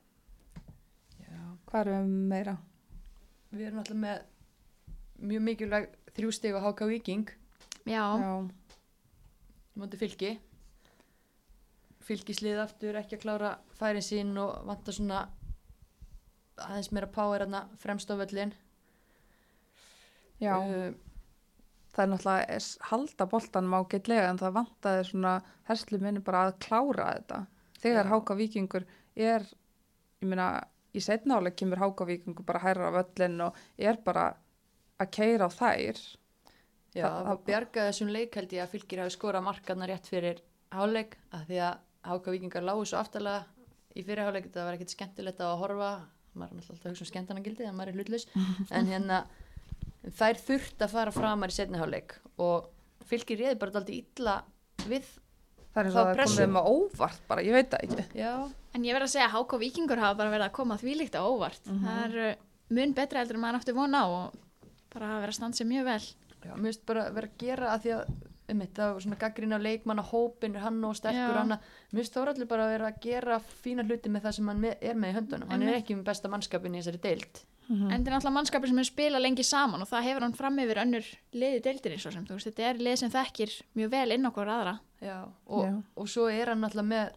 já. hvað erum við meira? við erum náttúrulega með mjög mikilvæg þrjú stig á HK Viking Já, já, mútið fylki fylkislið aftur ekki að klára færin sín og vanta svona aðeins meira power hérna fremst á völlin já. uh, það er náttúrulega s- halda boltanum ágætlega en það vantaði svona herslu minni bara að klára þetta. Þegar. Háka Víkingur er ég meina í setnáleik kemur Háka Víkingur bara hærra á völlin og er bara að keira á þær. Já, Það- það bjargaði þessum leik held ég að fylkir hafi skorað markarna rétt fyrir háleik að því að HK Vikingar lágu svo aftalega í fyrir háleik þetta var ekkert skemmtilegt að horfa maður er alltaf að hugsa um skemmtanagildi en maður er hlutlaus. En hérna þær þurft að fara framar í setni háleik og fylkir reyði bara alltaf illa við það er eins Þá og það er pressu. komið með óvart bara, ég veit það ekki. Já, en ég verð að segja að HK Víkingur hafa bara verið að koma þvílíkt á óvart. Það er uh, mun betra heldur en maður aftur vona á og bara hafa verið að standa sér mjög vel. Já, mér finnst bara vera að gera að því að um þetta var svona gaggrín á leikmanna hópin er hann og sterkur hann mér finnst Þóraldur bara að vera að gera fína hluti með það sem hann er með í höndunum. Hann er ekki með besta mannskapin í þessari deild Mhm. En þetta er náttúrulega mannskapur sem er spila lengi saman og það hefur hann fram yfir önnur liði deildinni svo sem, þú veist, þetta er lið sem þekkir mjög vel inn okkur aðra. Já, og, Já. og svo er hann alltaf með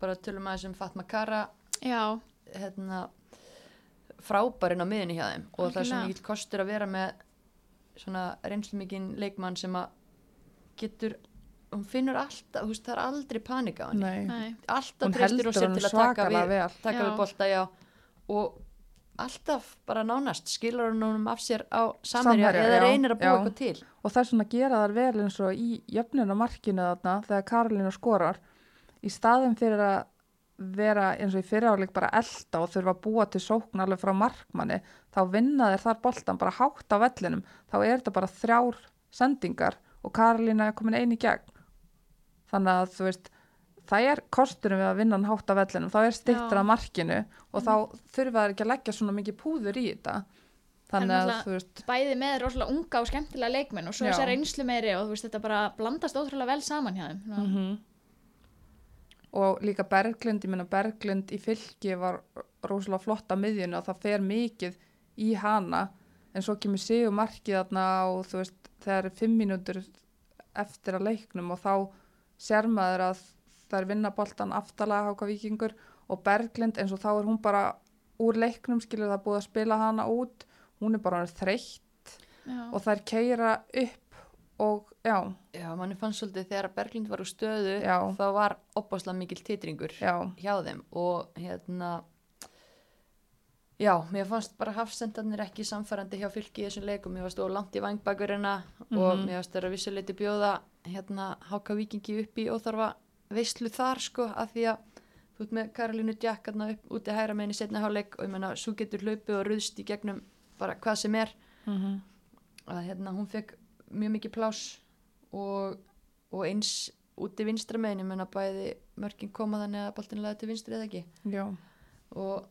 bara tölum að þessum Fatma Kara Já, hérna, frábærinn á miðinni hjá þeim og það er svo Algjörlega. mikill kostur að vera með svona reynslu mikinn leikmann sem að getur hún finnur alltaf, þú veist, það er aldrei panika á henni alltaf hún treystir heldur og sér til að taka við, við bolta já, og alltaf bara nánast skilur honum af sér á Samherja, eða reynir að búa eitthvað til. Og það er svona að gera þar vel eins og í jöfnuna markinu þarna þegar Karolina skorar í staðin fyrir að vera eins og í fyriráleik bara elda og þurfa að búa til sókn alveg frá markmanni þá vinna þeir þar boltan bara hátt á vellinum. Þá er þetta bara þrjár sendingar og Karolina er komin eini gegn. Þannig að þú veist það er kosturum við að vinna hann hátt á vellinum þá er stittur Já. að markinu og þá þurfa þeir ekki að leggja svona mikið púður í þetta þannig að þú veist bæði með rosalega unga og skemmtilega leikmenn og svo þessar reynslu meiri og þú veist, þetta bara blandast ótrúlega vel saman hjá þeim. Mm -hmm. og líka Berglind, ég meina Berglind í fylki var rosalega flott að miðjunu og það fer mikið í hana en svo kemur sigur markið þarna og þú veist þegar er fimm mínútur eftir að leiknum og þá sér maður að það er vinnaboltan aftalega háka vikingur og Berglind eins og þá er hún bara úr leiknum skilur það búið að spila hana út. Hún er bara þreytt og það er keira upp og já, já, manni fannst svolítið þegar Berglind var úr stöðu Já. þá var opbáslega mikill titringur já, hjá þeim og hérna Já, mér fannst bara hafsendarnir ekki samfærandi hjá fylki í þessum leikum, mér fannst þú langt í vangbakurina og Mhm. mér fannst þeirra vissuleiti bjóða hérna Háka Víkingi upp í óþarfa veislu þar sko að því að þú ert með Karolínu Jack upp úti hæra meginn í setna hálfleik og ég menna svo getur hlaupið og ruðst í gegnum bara hvað sem er Mhm. að hérna hún fekk mjög mikið plás og, og eins úti vinstra meginn, ég menna bæði mörkin koma þannig að boltin laði til vinstri eða ekki Já, og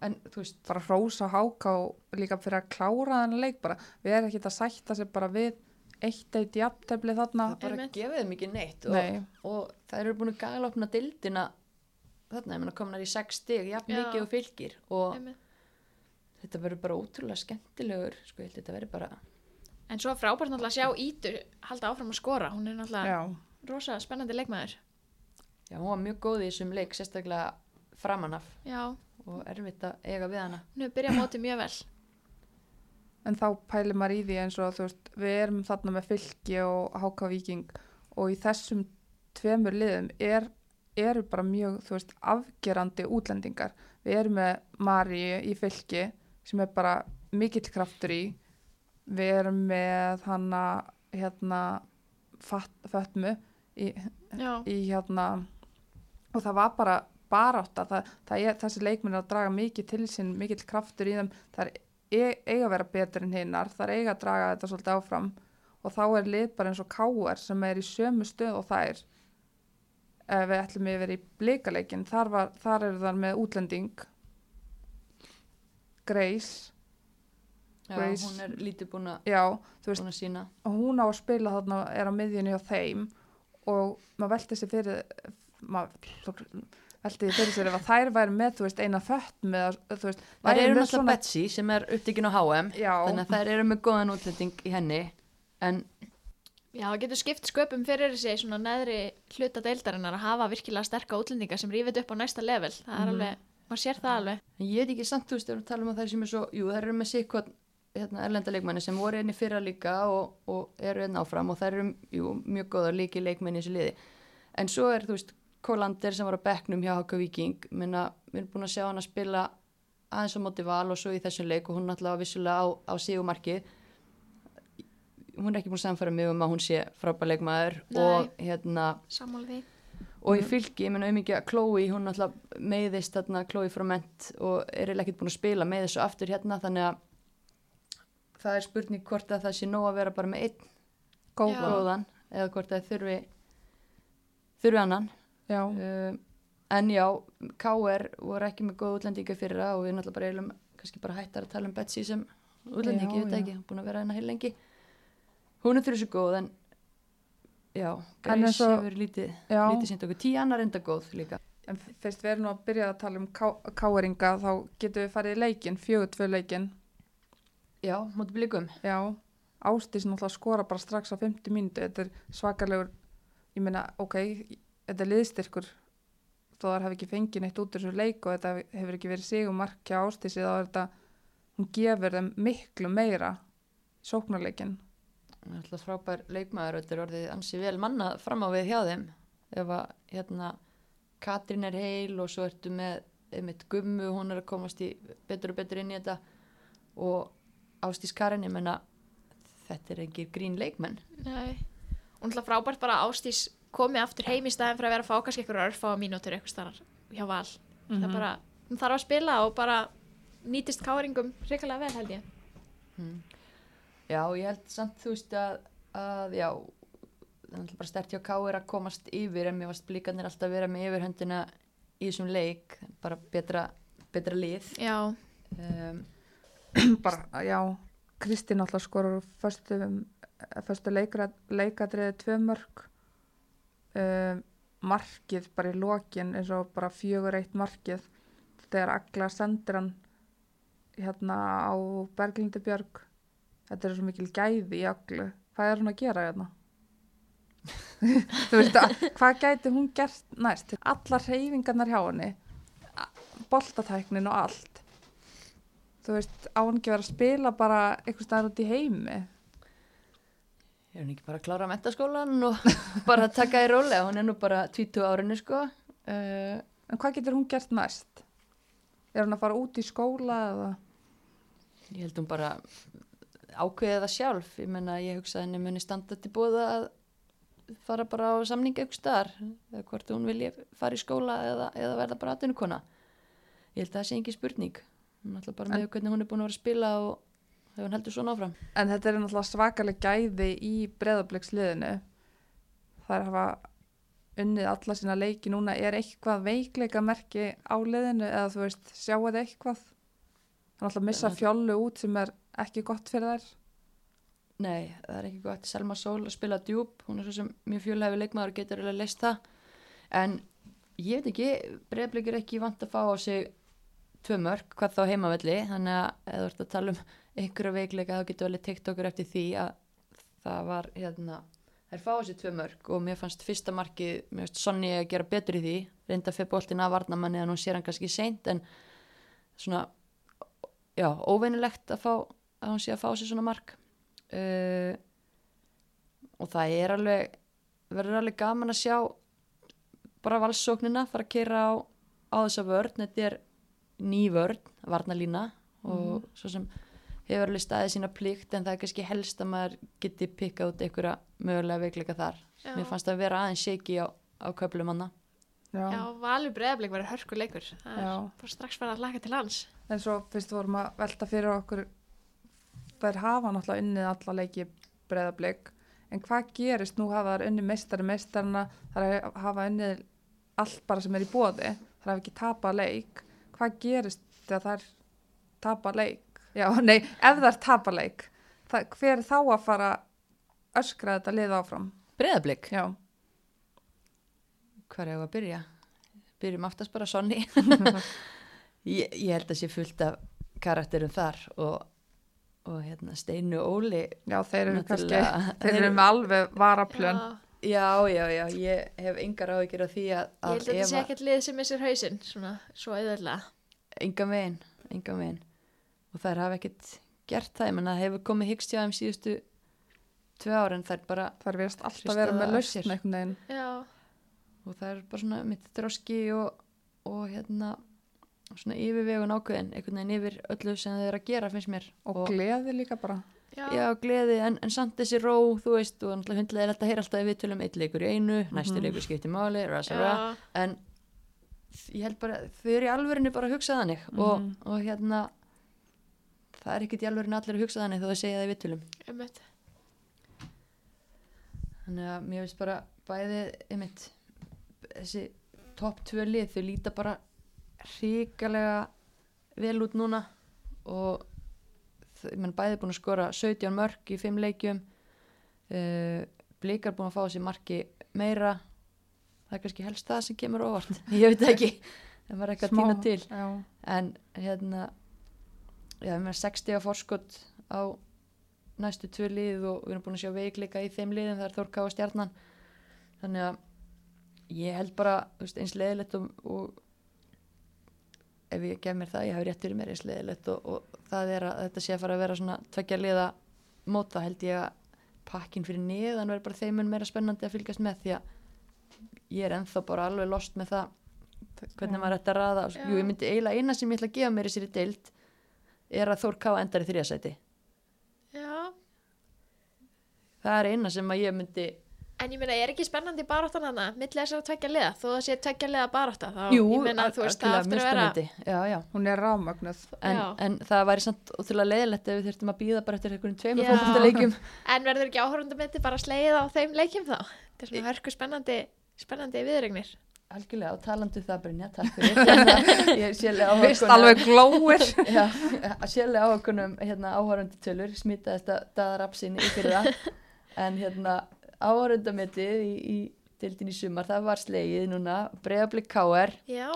en veist bara hrósa háka og líka fyrir að klára þennan leik bara. Við erum ekki að sætta sig bara við eitt eitt jafntefli þarna. það bara Einmitt. gefið þeim ekki neitt og, Nei, og það eru búin að gala opna dildina þarna, ég menna komnar í sex stig jafn mikið og fylgir og Einmitt. þetta verður bara ótrúlega skemmtilegur sko, ég held þetta verður bara En svo er frábært náttúrulega að sjá Ítur halda áfram að skora. Hún er náttúrulega já, rosa spennandi leikmaður. já, hún var mjög góð í þessum leik sérstaklega framanaf Já, og erfitt að eiga við hana hún hefur byrjað mótið mjög vel. En þá pælir maður í því eins og þú veist, við erum þarna með fylki og háka viking og í þessum tveimur liðum er, eru bara mjög, þú veist, afgerandi útlendingar. Við erum með Mari í fylki sem er bara mikill kraftur í. Við erum með hana, hérna, Fat, Fatmu í, í hérna og það var bara það er, þessi leikminn er að draga mikið til sín mikill kraftur í þeim það er eiga að vera betur en hinnar það er eiga að draga þetta svolítið áfram og þá er lið bara eins og káar sem er í sömu stöð og þær ef við ætlum yfir í blikaleikin þar, var, þar eru þar með útlending Grace já, Grace. hún er lítið búin að, sína og hún á að spila þarna er á miðjunni á þeim og maður velti sér fyrir maður því fyrir sér ef að þær væri með þú veist eina fött með þú veist væri eru með náttúrulega Betsy sem er upptikinn á HM já, þannig að þær eru með góðan útlending í henni en Já, það getur skipt sköpum fyrir þessi svona neðri hluta deildarinnar að hafa virkilega sterka útlendinga sem rífið upp á næsta level. Það er Mhm. alveg, maður sér það alveg. En ég veit ekki samt, þú veist, ef við talum um þær sem er svo, jú, þær eru með sikkot hérna, erlenda leikmanni sem voru einni fyrra líka og, og eru einna áfram og þær eru, jú, mjög góðar líki leikmenni í þessu liði. En svo er, þú veist, Kólander sem var á bekknum hjá Haka Viking, minna, við erum búin að sjá hann að spila aðeins á móti val og svo í þessum leik og hún náttúrulega vissulega á, á sígumarkið. Hún er ekki búin að samfæra mig um að hún sé frábær leikmaður Nei. og hérna, Sammála því. og í fylki, ég menna auðvitað að Chloe, hún náttúrulega meiðist þarna Chloe frá ment og er ekkert búin að spila meiðist svo aftur hérna þannig að það er spurning hvort að það sé nóg að vera bara með einn góðan eða hvort það þurfi þurfi annan já, um, en já, KR voru ekki með góð útlendinga fyrir það og við náttúrulega bara eiginlega kannski bara hættar að tala um Betsy sem útlendingi, ég veit það já. ekki, hún er búin að vera hérna heil lengi hún er fyrir svo góð en já, Grace hefur lítið, já. lítið sínt okkur, tíu annar enda góð líka en fyrst við erum nú að byrja að tala um ká- káeringa þá getum við farið í leikin, fjögur tvö leikin Já, móti blikum. já, Ástís náttúrulega skora bara strax á 50 mínútu, þetta er svakalegur ég meina, ok, þetta er liðstyrkur þó þar hafi ekki fengið neitt út úr þessu leik og þetta hefur ekki verið sigumark hjá Ástísi þá er þetta, hún gefur þeim miklu meira sóknarleikin Það er alltaf frábær leikmaður og þetta er orðið ansi vel manna fram á við hjá þeim. Ef að hérna Katrín er heil og svo ertu með einmitt gummu, hún er að komast í betur og betur inn í þetta og Ástís Karin, ég menna þetta er engir grín leikmenn. Nei. Og náttúrulega frábært bara Ástís komið aftur heim í staðin fyrir að vera að fá kannski eitthvað örfá mínútur eitthvað starf hjá val. Það er bara, hún þarf að spila og bara nýtist káringum hrikalega vel held ég. Hmm. Já, ég held samt þú veist að, að já, það er alltaf bara stert hjá Káir að komast yfir en mér varst blíkarnir alltaf að vera með yfirhöndina í þessum leik, bara betra, betra lið. Já, Um, bara, já, Kristín náttúrulega skorur leikra, leikadriði tvö mörg um, markið bara í lokin eins og bara fjögur eitt markið þegar Agla sendir hann hérna á Berglindi Björg þetta er svo mikil gæði í Aglu. Hvað er hún að gera hérna? Þú veist að hvað gæti hún gert næst? Allar reyfingarnar hjá henni boltatæknin og allt. Þú veist, á hann ekki verið að spila bara einhvers staðar út í heimi Er hún ekki bara að klára mentaskólan og bara taka í rólega? Hún er nú bara 20 árinu sko. Uh, en hvað getur hún gert næst Er hún að fara út í skóla eða? Ég held hún bara ákveðið það sjálf. Ég menna, ég hugsa henni muni standa til búða að fara bara á samninga ykkur staðar. Eða hvort hún vilji fara í skóla eða, eða verða bara atvinnukona. Ég held að það sé ekki spurning. Hún er alltaf bara með hvernig hún er búin að vera að spila og hefur hún heldur svona áfram. En þetta er náttúrulega svakaleg gæði í breðabliksliðinu. Það er að hafa unnið alla sína leiki núna. Er eitthvað veikleika merki á liðinu eða þú veist, sjáu þið eitthvað? Er alltaf missa Já. fjollu út sem er ekki gott fyrir þær. Nei, það er ekki gott. Selma Sól spila djúb, hún er svo sem mjög fjölhæfi leikmaður og getur alveg leist það. En ég veit ekki, breyflik er ekki vant að fá á sig tvö mörg, hvað þá heimavelli, þannig að eða þú ert að tala um einhverja veikleika þá getur alveg tekt okkur eftir því að það var, hérna, þær fá á sig tvö mörg og mér fannst fyrsta markið, mér finnst Sonny að gera betur í því, reynda fyrir boltin að varna manni að hún sér hann kannski seint en svona, já, óveinilegt að fá, að hún sé að fá sig svona mark. Uh, og það er alveg verður alveg gaman að sjá bara valsóknina fara að keira á, á þessa vörn. Þetta er ný vörn, varnalína og svo sem hefur alveg staðið sína plikt en það er kannski helst að maður geti pikkað út einhverja mögulega veikleika þar Já. mér fannst það að vera aðeins shaky á, á köflum hana Já. Já, Valur Breiðablik verður hörkuleikur. Það er Já. bara strax bara að laka til hans. En svo fyrst vorum að velta fyrir okkur þær hafa náttúrulega unnið alla leiki breðablик en hvað gerist nú hafa þær unnið meistari meistarna þær hafa unnið allt bara sem er í bóði þær hafa ekki tapað leik hvað gerist þegar þær tapa leik já, nei, ef þær tapa leik það, hver er þá að fara öskra þetta lið áfram? Breiðablик, já, hvað er ég að byrja? Byrjum aftast bara Sonny. Ég, ég held að sé fullt af karakterum þar og, og hérna, Steinu Óli. Já, þeir eru kannski þeir eru með alveg varaplön. Já, Já, já, já, ég hef engar áhyggjur af því að, ég held að þetta sé ekkert lið sem missir hausinn, svona, svo auðvöldlega. enga veginn, enga veginn og þær hafa ekkert gert það, ég menna það hefur komið hyggst hjá þeim síðustu tvö ára en þær bara, þær verðast alltaf vera með lausn og það er bara svona mitt þróski og, og hérna svona yfirvegun ákveðin, einhvern veginn yfir öllu sem þeir eru að gera finnst mér. Og gleði líka bara. Já, Já, gleði, en, en samt þessi ró, þú veist, og hundlega er þetta að heyra alltaf við tölum eitt leikur í einu, næstu Mhm. leikur skiptir máli, rasa, rasa, já, en ég held bara, þau eru í alvörinu bara að hugsa þannig. Og, Mhm. og hérna það er ekkert í alvörinu allir að hugsa þannig þó að segja það í vittulum einmitt. þannig að mér finnst bara bæði einmitt, þessi topp tvö lið, þau líta bara hrikalega vel út núna og menn bæði búin að skora 17 mörg í 5 leikjum. Uh, blikar búin að fá þessi marki meira. Það er kannski helst það sem kemur á óvart. Ég veit ekki, það var eitthvað að týna til. já, en hérna já, við erum 60 á forskot á næstu tvö lið og við erum búin að sjá veikleika í þeim liðin það er Þórká og Stjarnan þannig að ég held bara veist, eins leðilegt og, og ef ég gef mér það, ég hafi rétt fyrir mér eins leðilegt og, og það er að þetta sé að fara að vera svona tveggja liða móta held ég að pakkin fyrir niðan verður bara þeim mun meira spennandi að fylgjast með því að ég er ennþá bara alveg lost með það. Hvernig maður ætti að raða. Jú, ég myndi eiginlega eina sem ég ætla að gefa mér í sér í deild er að Þór Ká endar í þriðasæti Já, það er eina sem að ég myndi en ég meina, er ekki spennandi baráttan hana, milli þessar tveggja liða, þó það sé tveggja liða barátta, þá, Jú, ég meina, þú veist, það aftur að vera, já, já. hún er rámögnuð En, en það væri samt ótrúlega leiðilegt ef við þurftum að býða bara eftir einhverjum tveimur Já. fótboltaleikjum en verður ekki áhörundamöndi bara sleið á þeim leikjum þá? Þetta er svona hörku spennandi, spennandi viðregnir. Algjörlega og talandi um það Brynja, takk fyrir. Vist alveg glóir. Já, sérlega áhugunum hérna, áhörandi tölur, smitaðist að daðar apsinni í fyrir það en hérna áhörundametið í, í dildin í sumar, það var slegið núna, bregðarblik KR Já,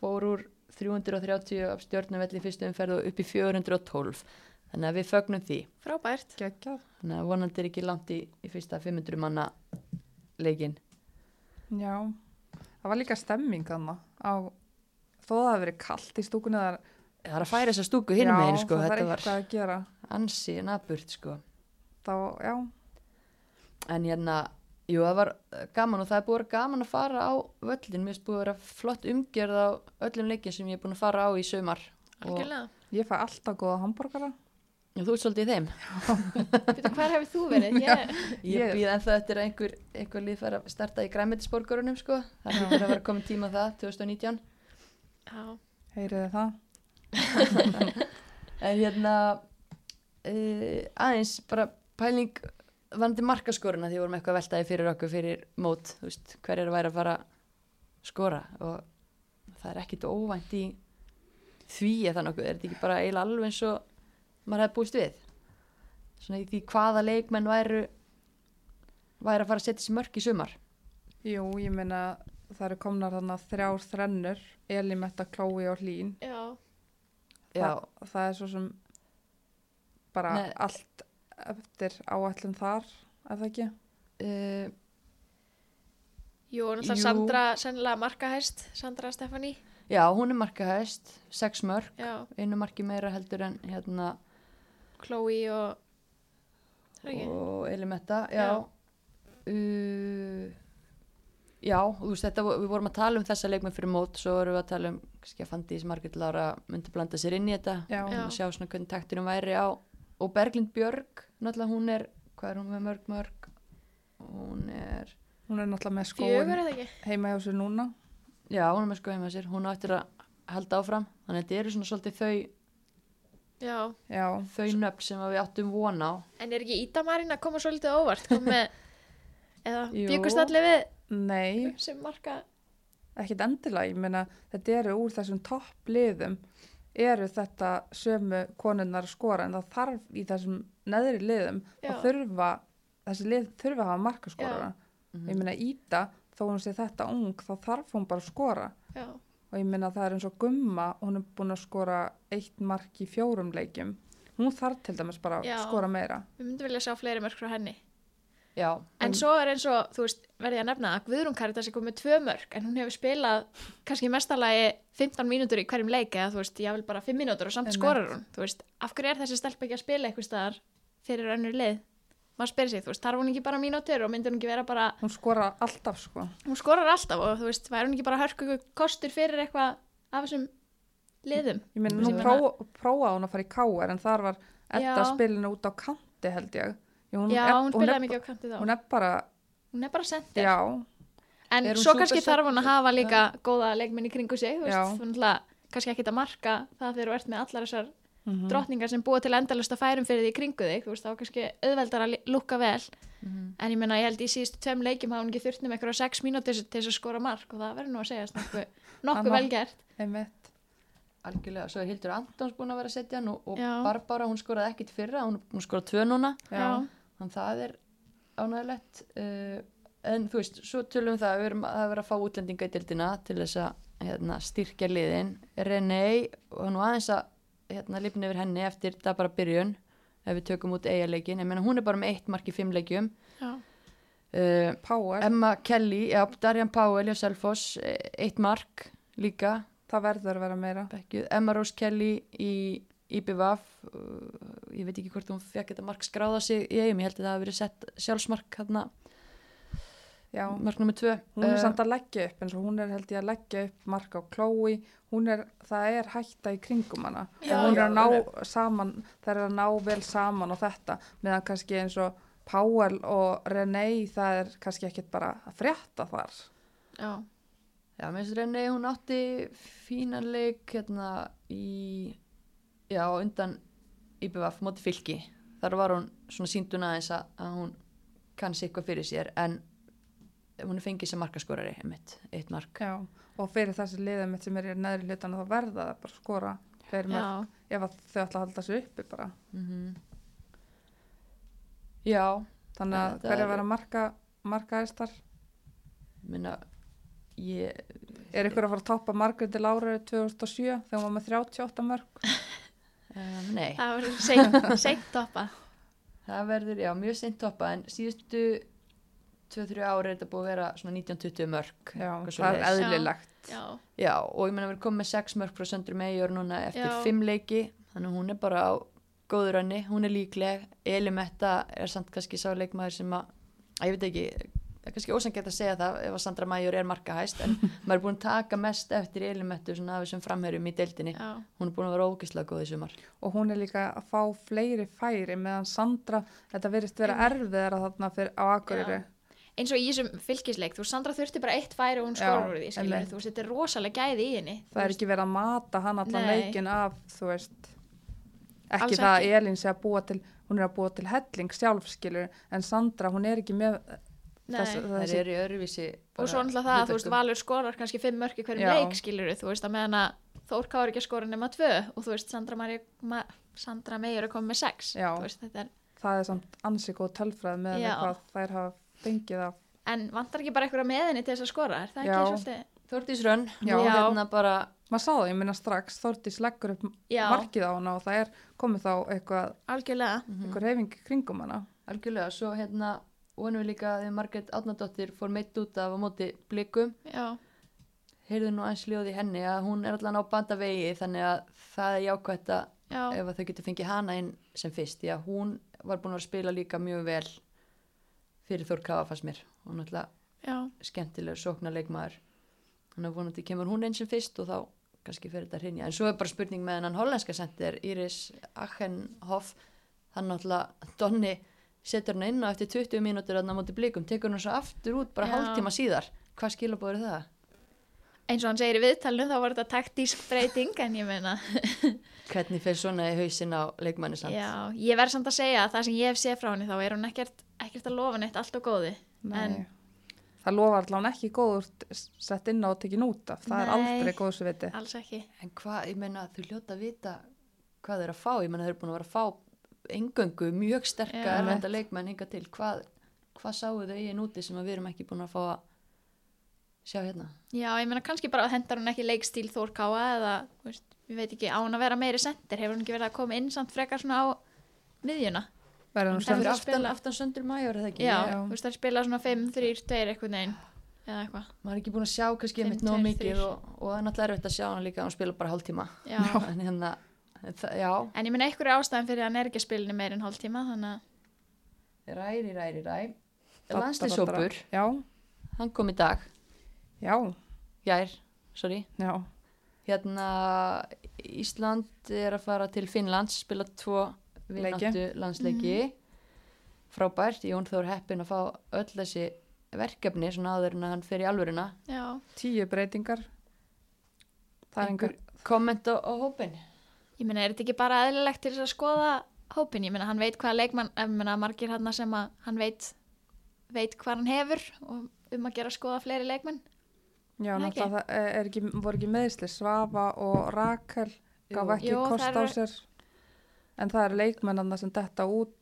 fór úr 330 af stjórnavelli í fyrstu umferð og upp í 412 þannig að við fögnum því. Frábært. geggjað. Þannig að vonandi er ekki langt í, í fyrsta 500 manna leikin já, það var líka stemming þannig á þó það hafi verið kallt í stúkunni þar það er að færa þessa stúku hinum megin sko, það er þetta var eitthvað að gera. ansi naburt sko. Þá, já, en hérna jú, það var gaman og það er búið að vera gaman að fara á völlin, mér finnst búið að vera flott umgerð á öllum leikin sem ég er búin að fara á í sömar og algjörlega. Ég fæ alltaf góða hambúrgara. Já, þú ert svolítið í þeim. Býtu, hver hefur þú verið? Ég, Ég býð ennþá eftir að einhver, einhver líf fær að starta í græmetisborgarunum sko. Það er að vera komin tíma á það, 2019. já, Heyrið þið það? En hérna, uh, aðeins bara pæling vandi markaskoruna því við vorum eitthvað að veltaði fyrir okkur fyrir mót, þú veist, hver er að væri að fara að skora og það er ekkit óvænt í því að það nokkuð, er þetta ekki bara eiginlega alveg eins og maður hefði búist við svona í því hvaða leikmenn væru væri að fara að setja sér mörk í sumar Jú, ég meina það eru komnar þannig þrjár þrennur, Elimetta, Klói og Hlín. já, Já, Það, er svo sem bara Nei. allt eftir áætlum þar, er það ekki? uh, jú, og náttúrulega. Sandra sennilega markahæst, Sandra Stefani já, hún er markahæst sex mörk, einu marki meira heldur en hérna Chloe og og Elimetta, já. Já. Uh, já, þú veist þetta, við vorum að tala um þessa leikmenn fyrir mót, svo vorum við að tala um kannski að Fandís Margrét Lára myndi blanda sér inn í þetta. Já. Og sjá svona hvernig takturum væri á og Berglind Björg, náttúrulega hún er hvað er hún með mörg mörg? Hún er, Hún er náttúrulega með skóin heima hjá sér núna. já hún er með sko heima sér. Hún á eftir að halda áfram. Þannig að þetta eru svona svolítið þau já, Já, þau nöfn sem við áttum von á en er ekki Ída Marín að koma svolítið óvart kom með, eða byggust allir við nei, sem marka ekkit endilega. Ég meina þetta eru úr þessum toppliðum eru þetta sömu konunnar skora en það þarf í þessum neðri liðum Já. að þurfa, þessi lið þurfa að hafa markaskorara. Mhm. Ég meina Íta, þó hún sé þetta ung, þá þarf hún bara að skora. já, og ég minna það er eins og gumma hún er búin að skora eitt mark í fjórum leikjum. Hún þarf til dæmis bara að skora meira. Við myndum vilja sjá fleiri mörg frá henni. Já, en svo er eins og, þú veist, verði ég að nefna að Guðrún Karitas er komið tvö mörg en hún hefur spilað kannski mestalagi 15 mínútur í hverjum leik eða þú veist, ég vil bara 5 mínútur og samt skorar hún. Þú veist, af hverju er þessi stelp ekki að spila eitthvað staðar fyrir önnur lið maður spyrir sig, þú veist, þarf hún ekki bara mínútur og myndir hún ekki vera bara, hún skora alltaf sko. Hún skorar alltaf og þú veist, væri hún ekki bara hörku kostur fyrir eitthvað af þessum liðum? Ég minna Ég nú meina- pró, prófaði hún að fara í káar en þar var Já. spilinu út á kanti held ég. Jú, hún já, er, hún hún spilaði mikið á kanti þá. hún er bara hún er bara sendir já, En hún svo kannski þarf hún að hafa líka góða leikmenn í kringu sig, þú veist, hún ætla kannski ekki að marka það þegar þú ert með allar þessar mhm. drottningar sem búa til endalust að færum fyrir því kringu þig, þú veist, þá er kannski auðveldar að lúkka vel, Mhm. en ég menna ég held í síðustu tveim leikjum hafa hún ekki þurft um eitthvað sex mínútur til þess að skora mark og það verður nú að segja nokkuð, nokkuð Annað- vel gert. Einmitt. Algjörlega, svo er Hildur Antons búin að vera að setja hann og, og. Barbara, hún skoraði ekkit fyrra hún, hún skoraði tvö núna. Þannig það er ánægilegt uh, en þú veist, svo tölum það að við erum að vera til að hérna, styrkja liðin. René, og nú aðeins að hérna, lifna yfir henni eftir það bara byrjun ef við tökum út eigaleikin, ég meina hún er bara með eitt mark í fimm leikjum. Uh, Power, Emma Kelly, já, Darjan Powell hjá Selfoss, eh, eitt mark líka, það verður að vera meira. Bekkjuð, Emma Rose Kelly í IBVF uh, ég veit ekki hvort hún fekk þetta mark skráða sig í eigum, ég held að það hafi verið sett sjálfsmark hérna, já, mark nummer tvö. Hún er Eh, samt að leggja upp eins og hún er held ég að leggja upp mark á Chloe. Hún er, það er hætta í kringum hana. Já, og hún er að ná saman það er að ná vel saman og þetta. Meðan kannski eins og Powell og René það er kannski ekkit bara að frétta þar. Já, Já, mér finnst René, hún átti fínan leik hérna í, já, undan IBVF móti fylki. Þar var hún svona síndun aðeins að, að hún kann sig eitthvað fyrir sér. En hún er fengið sem markaskorari, einmitt, eitt mark. Já, og fyrir þessi liðið mitt sem er í neðri hlutana þá verða það bara skora já, mörg ef þau ætla að halda sig uppi bara. Mm Já, þannig að Þetta hver er er- vera marka markaðistar minna, ég, er ykkur að fara að toppa Margréti Láru 2007 þegar hún var með 38 mörg um, nei, það verður seint, seint toppa það verður, já, mjög seint toppa en síðustu 2-3 ári er þetta búið að vera svona 19-20 mörg. Já, það er eðlilegt. Já, Já, og ég meina við erum komið með 6 mörg frá Söndru Meijor núna eftir Já. 5 leiki þannig að hún er bara á góður önni hún er líkleg, Elimetta er samt kannski sá leikmaður sem að, að ég veit ekki er kannski ósangett að segja það ef að Sandra Major er markahæst en maður er búin að taka mest eftir Elimettu svona af þessum framherjum í deildinni. Já, hún er búin að vera ógislega góð í sumar. Og hún er líka að fá fleiri færi meðan Sandra, þetta verist vera erfiðar þarna fyrir, á Akureyri eins og í þessum fylgisleik, þú veist, Sandra þurfti bara eitt færi og hún skorur úr því, skilur einmitt. þú veist, þetta er rosalega gæði í henni það er ekki verið að mata hann allan Nei. leikin af, þú veist ekki Alls það ekki. að Elín sé að búa til hún er að búa til helling sjálf skilur en Sandra, hún er ekki með þess, það þessi, er í öðruvísi og svo náttúrulega það að þú veist, Valur skorar kannski fimm mörki hverjum Já. leik, skilur þú veist, að meðan að Þór Káur ekki að skora nema tvö og þú veist, Sandra, Mari, ma, Sandra Meir er komið með sex Já. þú veist, þetta er, það er samt ansi góð tölfræð með Já. hvað þær hafa fengið af en vantar ekki bara einhverja með henni til þess að skora, er það Já. ekki svolítið Þórdís Rönn Já. Já. hérna bara maður sá það, ég minna strax, Þórdís leggur upp Já, markið á hana og það er komið þá eitthvað, algjörlega. Eitthvað reyfing kringum hana. Algjörlega, svo hérna vonum við líka þegar Margrét Átnadóttir fór meitt út af á móti blikum. Já, heyrðu nú eins ljóð í henni að hún er allan á bandavegi þannig að það er jákvætt að já, ef að þau getur fengið hana inn sem fyrst því að hún var búin að spila líka mjög vel fyrir Þór Kafa fannst mér. Og náttúrulega skemmtilegur sóknarleikmaður. Þannig að vonandi kemur hún inn sem fyrst og þá kannski fyrir þetta hrinja en svo er bara spurning með hennan hollenska sendir Íris Achenhoff. Hann náttúrulega Donni setur hann inn á eftir 20 mínútur að móti blikum, tekur hann svo aftur út bara Já. hálftíma síðar. Hvað skilabóður það? Eins og hann segir í viðtalinu þá var þetta taktísk breyting en ég meina, Hvernig fer svona í hausin á leikmanni samt? já, ég verð samt að segja að það sem ég hef séð frá henni þá er hún ekkert, ekkert að lofa neitt allt og góði Nei. En- það lofar allan ekki góður sett inn á og tekin út af það er Nei. aldrei góðsviti alls ekki En hvað, ég meina, þau hljóta að vita hvað eru að fá, ég meina þau eru búin að vera að fá engöngu mjög sterka Já. erlenda leikmenn hinga til, hvað, hvað sjá hérna? Já, ég meina kannski bara hendar hún ekki leikstíl Þór Káa eða, veist, ég veit ekki, á hún að vera meiri sendir, hefur hún ekki verið að koma inn samt frekar svona á miðjuna. verður hún að aftan, spila. aftan söndur major eða ekki? Já, Já. þú veist, það er spila svona 5, 3, 2 eitthvað neginn, eða eitthvað. Maður er ekki búin að sjá kannski einmitt nóg mikið og, og það er náttúrulega erfitt að sjá hann líka að hann spila bara hálftíma. Já, En hérna, en það, já, en ég meina einhverju ástæðan fyrir að hann er ekki að spila meir en hálftíma, þannig að, ræri, ræri, ræ. Daddara, Landslýsópur, já, hann kom í dag, já, jær, sorry. já, Hérna Ísland er að fara til Finnlands spila tvo vinnáttu landsleiki. Frábært, Jón Þór heppin að fá öll þessi verkefni svona áður en að hann fer í alvöruna. Já, tíu breytingar. Það er einhver komment á, á hópin ég meina, er þetta ekki bara eðlilegt til þess að skoða hópin? Ég meina, hann veit hvaða leikmann, ég meina, margir hann sem að hann veit, veit hvað hann hefur og um að gera að skoða fleiri leikmenn. Já, Nei, náttúrulega það ekki, voru ekki meðisli Svafa og Rakel gaf ekki Jú, kost á sér. En það eru leikmennarna sem detta út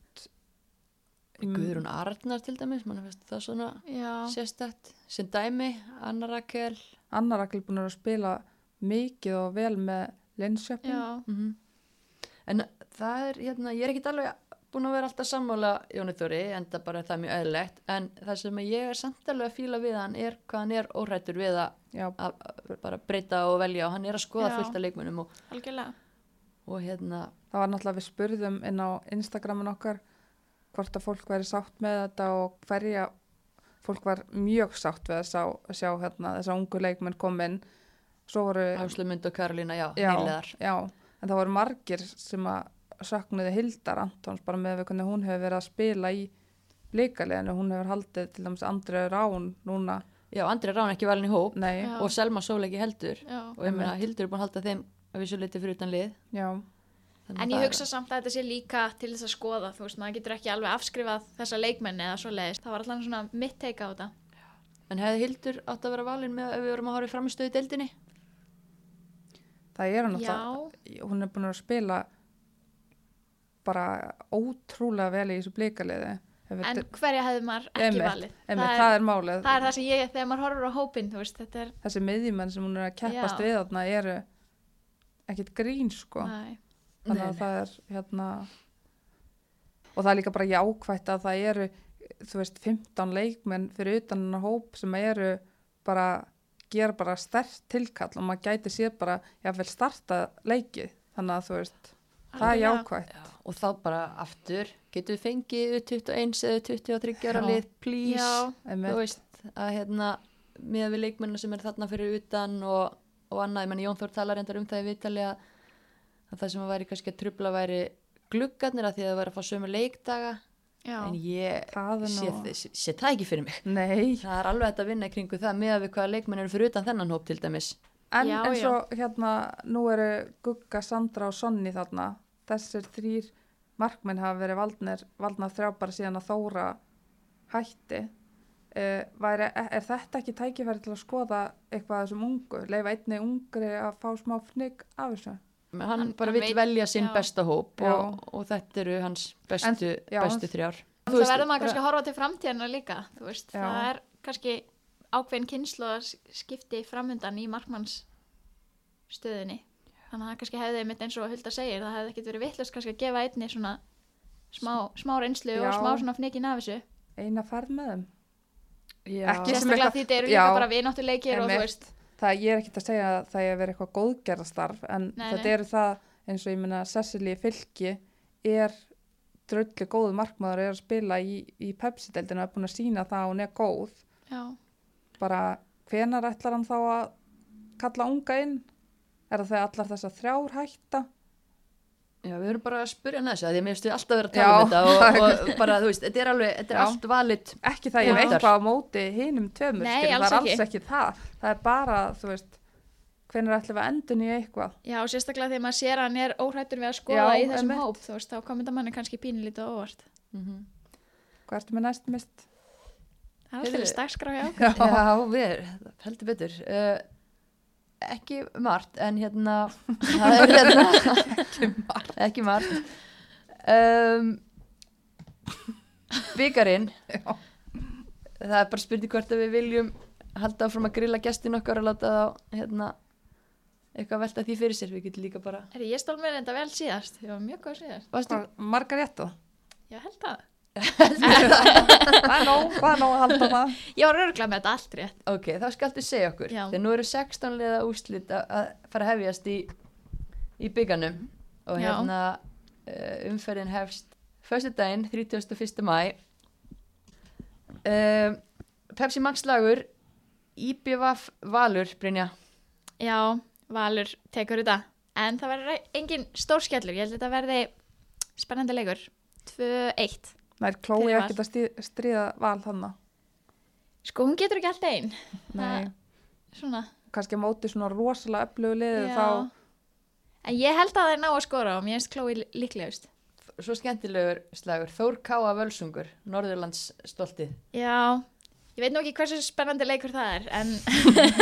Mm, Guðrún Arnar til dæmis, mann finnst það svona Já, sérstætt, sem dæmi Anna Rakel. Anna Rakel búin að spila mikið og vel með Linköping. Já, mm en það er, hérna, ég er ekkit alveg búin að vera alltaf sammála Jóni Þóri en það bara er það mjög eðlilegt en það sem ég er samt alveg að fíla við hann er hvað hann er órættur við að að að bara breyta og velja og hann er að skoða Já. fullt af leikmunum og, algjörlega. og hérna það var náttúrulega við spurðum inn á Instagramin okkar hvort að fólk væri sátt með þetta og hverja fólk var mjög sátt við að sjá, sjá hérna, þessa ungu leikmenn kom inn svo voru Áslumund og Karolína, já, já, já, en það voru margir sem að söknuði Hildar Antons bara með við hvernig hún hefur verið að spila í blíkaliðinu, hún hefur haldið til dæmis Andrið Rán núna já, Andri Rán ekki valin í hóp og Selma Sólegi heldur Já. og ég meina. Hildur er búin að halda þeim að vissu leiti fyrir utan lið já, En ég hugsa samt að þetta sé líka til þess að skoða, þú veist, maður getur ekki alveg afskrifað þessa leikmenni eða svo leiðist. Það var alltaf svona mitt teika á þetta. En hefði Hildur átt að vera valin með ef við vorum að horfa í framistöðu deildinni? það er hann Já, hún er búin að spila bara ótrúlega vel í þessu blíkaliði en hverja hefði maður ekki Einmitt, valið? Einmitt, það, það er, er málið. það er það sem ég, þegar maður horfur á hópin, þú veist, þetta er, þessi miðjumenn sem hún er að keppast Já. við þarna eru ekkit grín sko. Næ, þannig Nei, að nei. það er hérna og það er líka bara jákvætt að það eru þú veist 15 leikmenn fyrir utan hennar hóp sem eru bara gera bara stert tilkall og maður gæti sér bara jáfnvel starta leikið. Þannig að þú veist það er jákvætt. Já, og þá bara aftur getur við fengið 21 eða 23 ára lið, please. Já, þú veist að hérna með við leikmennu sem er þarna fyrir utan og, og annað, ég menn Jón Þór talar endar um það í viðtali að, að það sem að væri kannski að trubla væri gluggarnir að því að það væri að fá sömu leikdaga. Já. en ég Það sé, nú- sé, sé það ekki fyrir mig. Nei, það er alveg að vinna í kringu það með að við hvaða leikmenn eru fyrir utan þennan hóp til dæmis. En Já, eins og hérna, nú eru Gugga, Sandra og Sonni þarna. Þessir þrýr markminn hafa verið valdnir, valdnar þrjá bara síðan að Þóra hætti. Uh, væri, er þetta ekki tækifæri til að skoða eitthvað af þessum ungu? Leifa einni ungri að fá smá fnygg af þessu? hann, Hann- bara veit- velja sinn já. besta hóp og, og þetta eru hans bestu, En- já, bestu þrjár Það verður maður kannski að horfa til framtíðana líka, veist, það er kannski ákveðin kynslu að skipti framundan í markmanns stöðinni. Þannig að það kannski hefði mitt eins og Hulda segir, það hefði ekkert verið vittlust kannski að gefa einni svona smá, smá reynslu Já. og smá svona fnikin af þessu. Eina ferð með þeim? Já. Ekki sem Sérstaklega eitthvað- því þetta eru líka bara vináttuleikir og þú veist, Það ég er ekkert að segja að það er að vera eitthvað góðgerðastarf en Nei, þetta nei. eru það eins og ég meina Cecily Fylki er dröllu góðu markmaður er að spila í, í Pepsi-deldinu og er búin að sína það að hún er góð já, bara hvenar ætlar hann þá að kalla unga inn er það þegar allar þessar þrjár hætta Já, við verðum bara að hann þessu að því að mér stu alltaf verið að Já, tala um þetta og, er- og bara, þú veist, þetta er alveg, þetta er Já. allt valit ekki það ég veit eitthvað á móti hinum tveimur Nei, skilur, það alls er alls ekki. ekki það það er bara, þú veist hvenar ætlum við að endun í eitthvað já, sérstaklega þegar maður sér að hann er óhrættur við að skoða Já, í þessum einmitt. hóp, þú veist, þá komið það manni kannski pínlítið óvart. mm hvað ertu með næst mist? Það er Heyrðu. alltaf stakskrá hjá. Já. Já, við, heldur betur uh, ekki margt en hérna það er hérna ekki margt, ekki margt. Um, Vikarinn Já. það er bara spurning hvort að við viljum halda áfram að grilla gestin okkar og láta þá hérna eitthvað velta því fyrir sér, við getum líka bara Er ég stól með þetta vel síðast? Ég var mjög góð síðast. Varstu, Margaretto Já, held það. Það er nóg, það er nóg að halda það Ég var örglað með þetta allt rétt. ok, þá skaltu segja okkur Já. þegar nú eru 16 liða úrslit að- fara að hefjast í, í bygganum og Já. hérna uh, umferðin hefst fyrstu daginn, 31. mæ uh, Pepsi Max lagur IBVF Valur, Brynja Já, Valur tekur þetta. En það verður engin stórskjallur. Ég held að þetta verði spennandi leikur. 2-1. Nær Chloe Fyrir Val. ekkert að stí- stríða val þannig Sko, hún getur ekki alltaf einn. Nei, Svona. kannski á móti svona rosalega Já. þá En ég held að það er ná að skora og mér finnst Chloe líklegust. svo skemmtilegur slagur Þór Káa Völsungur, Norðurlands stoltið Já, ég veit nú ekki hversu spennandi leikur það er, en,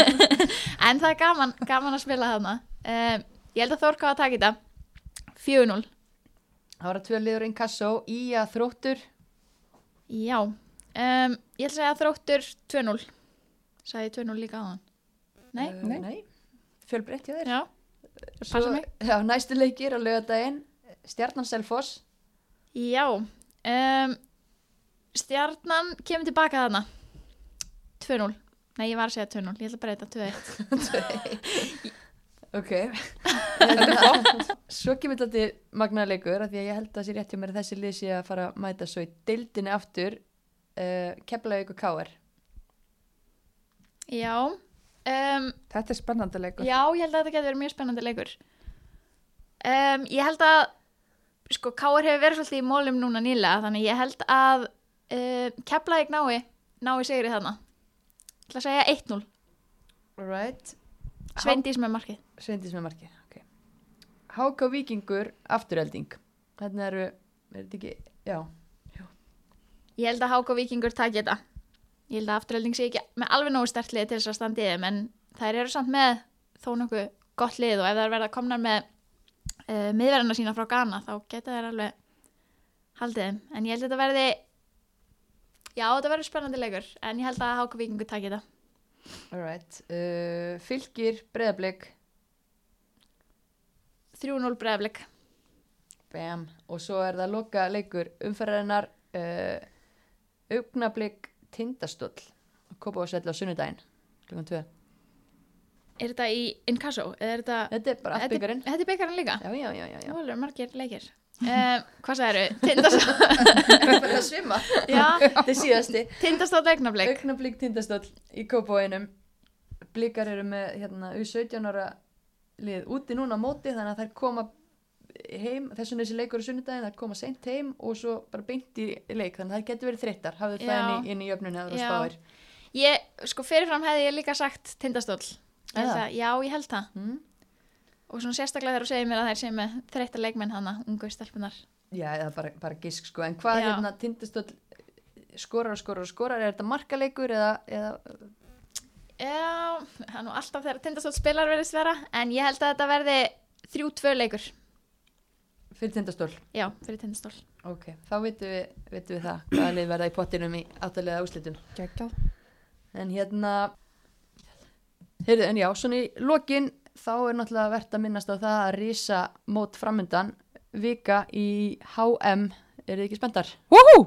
en það er gaman, gaman að spila þarna. Um, ég held að Þórká að taka þetta. 4-0. Það var að tvö liður inn kassó í að þróttur Já, um, ég ætla að segja þróttur 2-0. Sæði 2-0 líka á hann. Nei, uh, Nei. nei. fjölbreytt hjá þér já, passa mig. já, næstu leikir á lögadaginn Stjarnan Selfoss Já, um, stjarnan kemur tilbaka þarna. 2-0. Nei, ég var að segja 2-0, ég ætla bara að breyta 2-1. ok Hérna, svo kemur þetta til magnaða leikur af því að ég held að það sé rétt hjá mér að þessi lið sé að fara að mæta svo í deildinni aftur uh, Keflavík og Káar Já, um, þetta er spennandi leikur Já, ég held að þetta getur verið mjög spennandi leikur. Um, ég held að, sko, Káar hefur verið svolítið í mólum núna nýlega, þannig ég held að uh, Keflavík nái, nái sigri þarna. Ég ætla að segja 1-0. right. Sveindís með markið. Sveindis með markið okay. Háka Víkingur afturhelding Þannig eru, er þetta ekki já, Ég held að Háka Víkingur taki þetta. Ég held að afturhelding sé ekki með alveg nógu stertlið til þess að þeim, en þær eru samt með þó nokkuð gott lið og ef þær verða komnar með uh, miðverðina sína frá Ghana, þá geta þær alveg haldið þeim. En ég held að þetta verði, já, þetta verður spennandi leikur, en ég held að Háka Víkingur taki þetta. Alright uh, Fylgir, Breiðablik 3-0 breyðablik. Bam. og svo er það loka leikur umferðarinnar uh, augnablik tindastóll Kópa og Svelli á sunnudaginn klukkan 2 Er þetta í Inkasso? Þetta... Þetta er bara allt byggarinn Þetta er byggarinn líka? Já, já, já, já. Það er margir leikir. Um, hvað Það er að svima. Já, Þetta er síðasti. Tindastóll augnablik Augnablík tindastóll í Kópavóinum. Blíkar eru með hérna, U17 ára lið úti núna á móti þannig að þær koma heim, þessum þessi leikur á sunnudaginn, þær koma seint heim og svo bara beint í leik þannig að þær getur verið þreyttar, hafðu það inn í, inn í jöfnunni eða spáir. Ég, sko fyrirfram hefði ég líka sagt að- Já, ég held það Mm? Og svona sérstaklega þegar þú segir mér að þær sé með þreytta leikmenn hana, ungu stelpunar Já, eða bara, bara gisk sko, en hvað hérna tindastóll skorar og skorar og skorar, er þetta markaleikur eða, eða? Já, það er nú alltaf þegar Tindastóll spilar verðist vera En ég held að þetta verði þrjú tvö leikur. Fyrir tindastól? Já, fyrir Tindastóll Ok, þá vitum við, vitum við það hvaða lið verða í pottinum í áttalega úslitum. Geggjað. En hérna, heyrðu, en já, svona í lokin þá er náttúrulega verðt að minnast á það að rísa mót framundan vika í HM, eru þið ekki spenntar? Woohoo!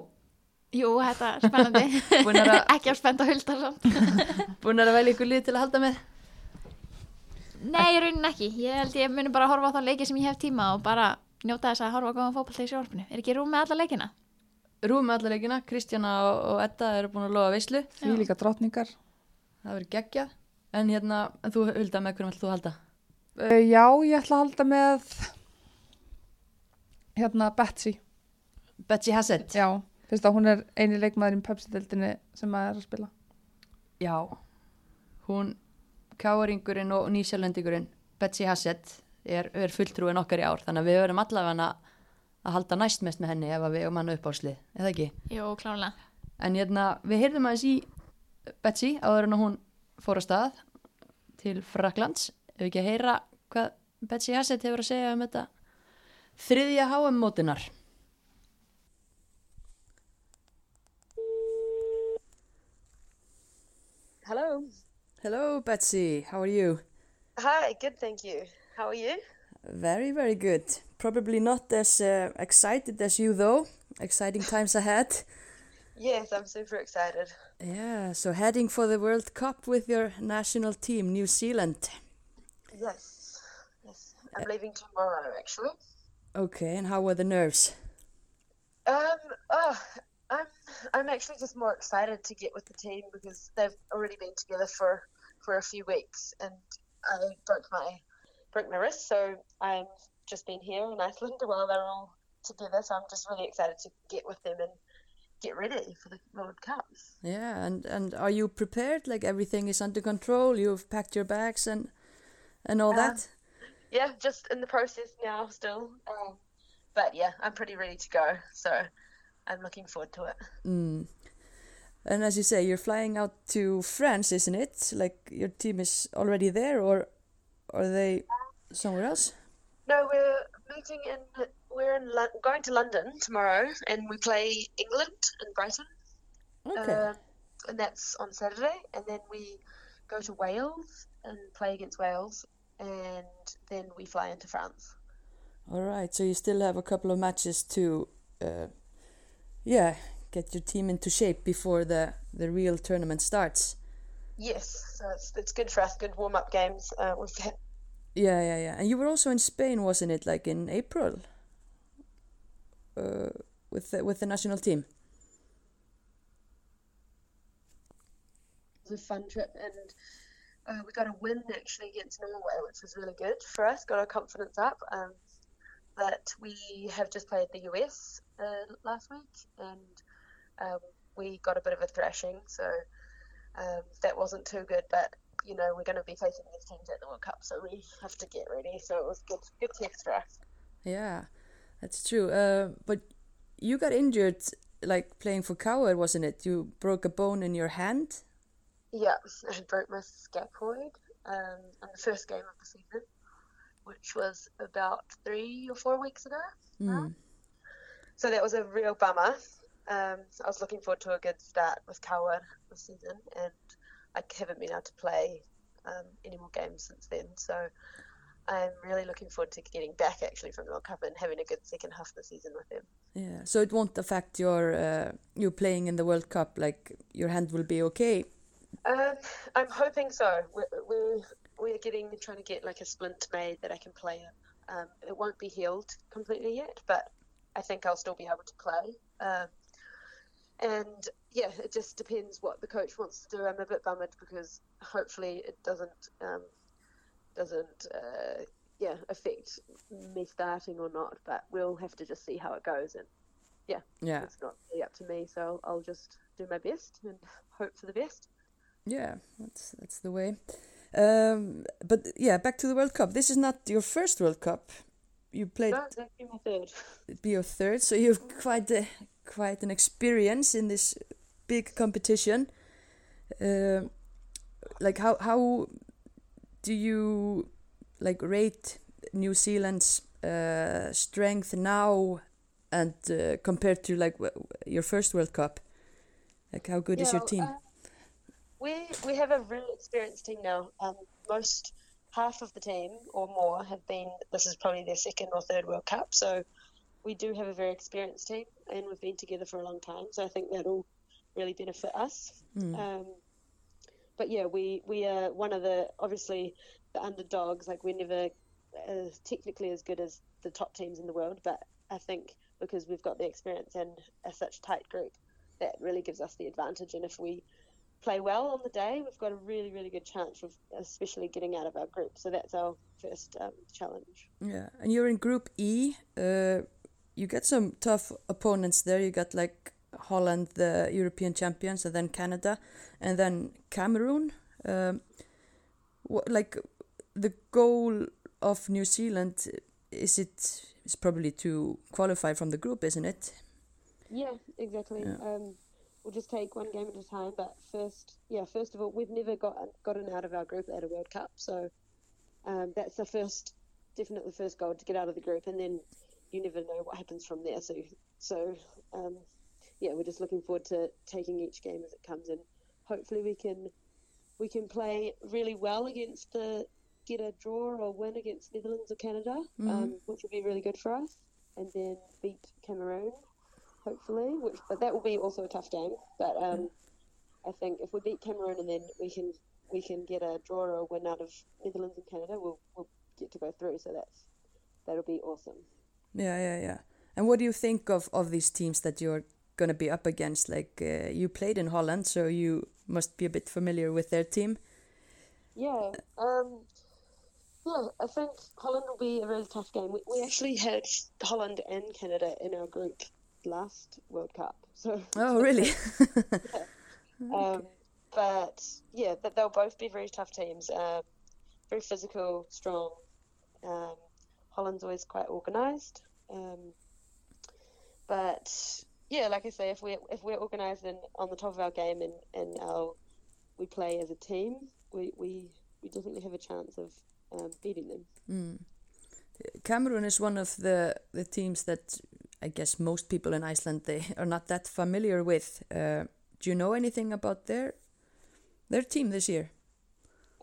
Jú, þetta er spennandi að, Ekki að spenda huldar samt búnar að velja ykkur lið til að halda með? Nei, í raunin ekki Ég held ég muni bara að horfa á þá leiki sem ég hef tíma og bara njóta þess að horfa á góðan fótbolta í sjálfinu Er ekki rúm með alla leikina? Rúum með alla leikina, Kristjana og, Edda eru búin að lofa veislu, Því líka drottningar. það verður geggjað. En hérna, en þú hulda með hverjum ætlum þú að halda? Uh, já, ég ætla að halda með hérna Betsy. Betsy Hassett. Já, fyrst að hún er eini leikmaður í Pepsi-deldinni sem að er að spila. Já, hún káaringurinn og nýsjálendingurinn Betsy Hassett er, er fulltrúin okkar í ár þannig að við verum allavega að halda næst mest með henni ef að við um hann uppáslið, eða ekki? Jú, klálega En hérna, við heyrðum aðeins í Betsy áður en hún fór á stað til Fraklands ef við ekki að heyra hvað Betsy Hassett hefur að segja um þetta þriðja HM mótinar Hello. Hello Betsy, how are you? Hi, good, thank you. How are you? Very, very good. Probably not as uh, excited as you, though. Exciting times ahead. Yes, I'm super excited. Yeah, so heading for the World Cup with your national team, New Zealand. Yes, yes. I'm leaving tomorrow, actually. Okay, and how were the nerves? Um, oh, I'm I'm actually just more excited to get with the team because they've already been together for for a few weeks, and I broke my broke my wrist, so I'm just been here in Iceland while they're all together. So I'm just really excited to get with them and get ready for the World Cup. Yeah, and, and are you prepared? Like everything is under control? You've packed your bags and and all that? yeah, just in the process now still. Um, but yeah, I'm pretty ready to go. So I'm looking forward to it. Mm. And as you say, you're flying out to France, isn't it? Like your team is already there, or are they somewhere else? No, we're meeting in. We're in Lon- going to London tomorrow, and we play England in Brighton, Okay. um, and that's on Saturday. And then we go to Wales and play against Wales, and then we fly into France. All right, so you still have a couple of matches to, uh, yeah, get your team into shape before the the real tournament starts. Yes, so it's it's good for us. Good warm up games. Uh, Yeah, yeah, yeah. And you were also in Spain, wasn't it? Like in April, uh, with the, with the national team. it was a fun trip and uh, we got a win actually against Norway, which was really good for us. Got our confidence up. Um, but we have just played the US uh, last week and um, we got a bit of a thrashing, so um, that wasn't too good. But you know we're going to be facing these teams at the World Cup, so we have to get ready. So it was good, good test for us. Yeah, that's true. Uh, but you got injured, like playing for Coward, wasn't it? You broke a bone in your hand. Yeah, I broke my scaphoid um, in the first game of the season, which was about three or four weeks ago. Mm. So that was a real bummer. Um, I was looking forward to a good start with Coward this season, and I haven't been able to play um, any more games since then. So I'm really looking forward to getting back actually from the World Cup and having a good second half of the season with them. Yeah, so it won't affect your uh, you playing in the World Cup. Like your hand will be okay. Um, I'm hoping so. We're, we're, we're getting trying to get like a splint made that I can play in. Um, it won't be healed completely yet, but I think I'll still be able to play. Um, and yeah, it just depends what the coach wants to do. I'm a bit bummed because hopefully it doesn't um, doesn't uh, yeah affect me starting or not. But we'll have to just see how it goes. And yeah, Yeah. it's not really up to me, so I'll just do my best and hope for the best. Yeah, that's that's the way. Um, but yeah, back to the World Cup. This is not your first World Cup. You played No, it's actually my third. it'd be your third, so you've quite a, quite an experience in this big competition. Um like how how do you like rate New Zealand's uh, strength now and uh, compared to like w- your first World Cup? Like how good is your team? uh, we we have a really experienced team now. Um, most half of the team or more have been. This is probably their second or third World Cup, so we do have a very experienced team, and we've been together for a long time. So I think that'll really benefit us. Mm. Um, but yeah, we we are one of the obviously the underdogs. Like we're never uh, technically as good as the top teams in the world, but I think because we've got the experience and a such tight group, that really gives us the advantage. And if we play well on the day, we've got a really really good chance of especially getting out of our group. So that's our first um, challenge. Yeah, and you're in Group E. Uh, you get some tough opponents there. You got like Holland, the European champions, and then Canada, and then Cameroon. Um, what, like the goal of New Zealand is it is probably to qualify from the group, isn't it? Yeah, exactly. Yeah. Um, we'll just take one game at a time. But first, yeah, first of all, we've never got gotten out of our group at a World Cup, so um, that's the first, definitely the first goal to get out of the group, and then you never know what happens from there. So, so um, yeah, we're just looking forward to taking each game as it comes, in. hopefully we can we can play really well against the get a draw or win against Netherlands or Canada, um, which would be really good for us, and then beat Cameroon hopefully. Which, but that will be also a tough game. But um, I think if we beat Cameroon and then we can we can get a draw or a win out of Netherlands and Canada, we'll we'll get to go through. So that's that'll be awesome. Yeah, yeah, yeah. And what do you think of of these teams that you're gonna be up against? Like uh, you played in Holland, so you must be a bit familiar with their team. Yeah. Um, yeah, I think Holland will be a really tough game. We, we actually had Holland and Canada in our group last World Cup. So Oh, really? Um, but yeah, but they'll both be very tough teams. Um, very physical, strong. Um, Holland's always quite organised. Um, but yeah, like I say, if we if we're organised and on the top of our game and and our we play as a team, we we, we definitely have a chance of um, beating them. Cameroon is one of the the teams that I guess most people in Iceland they are not that familiar with. Uh, do you know anything about their their team this year?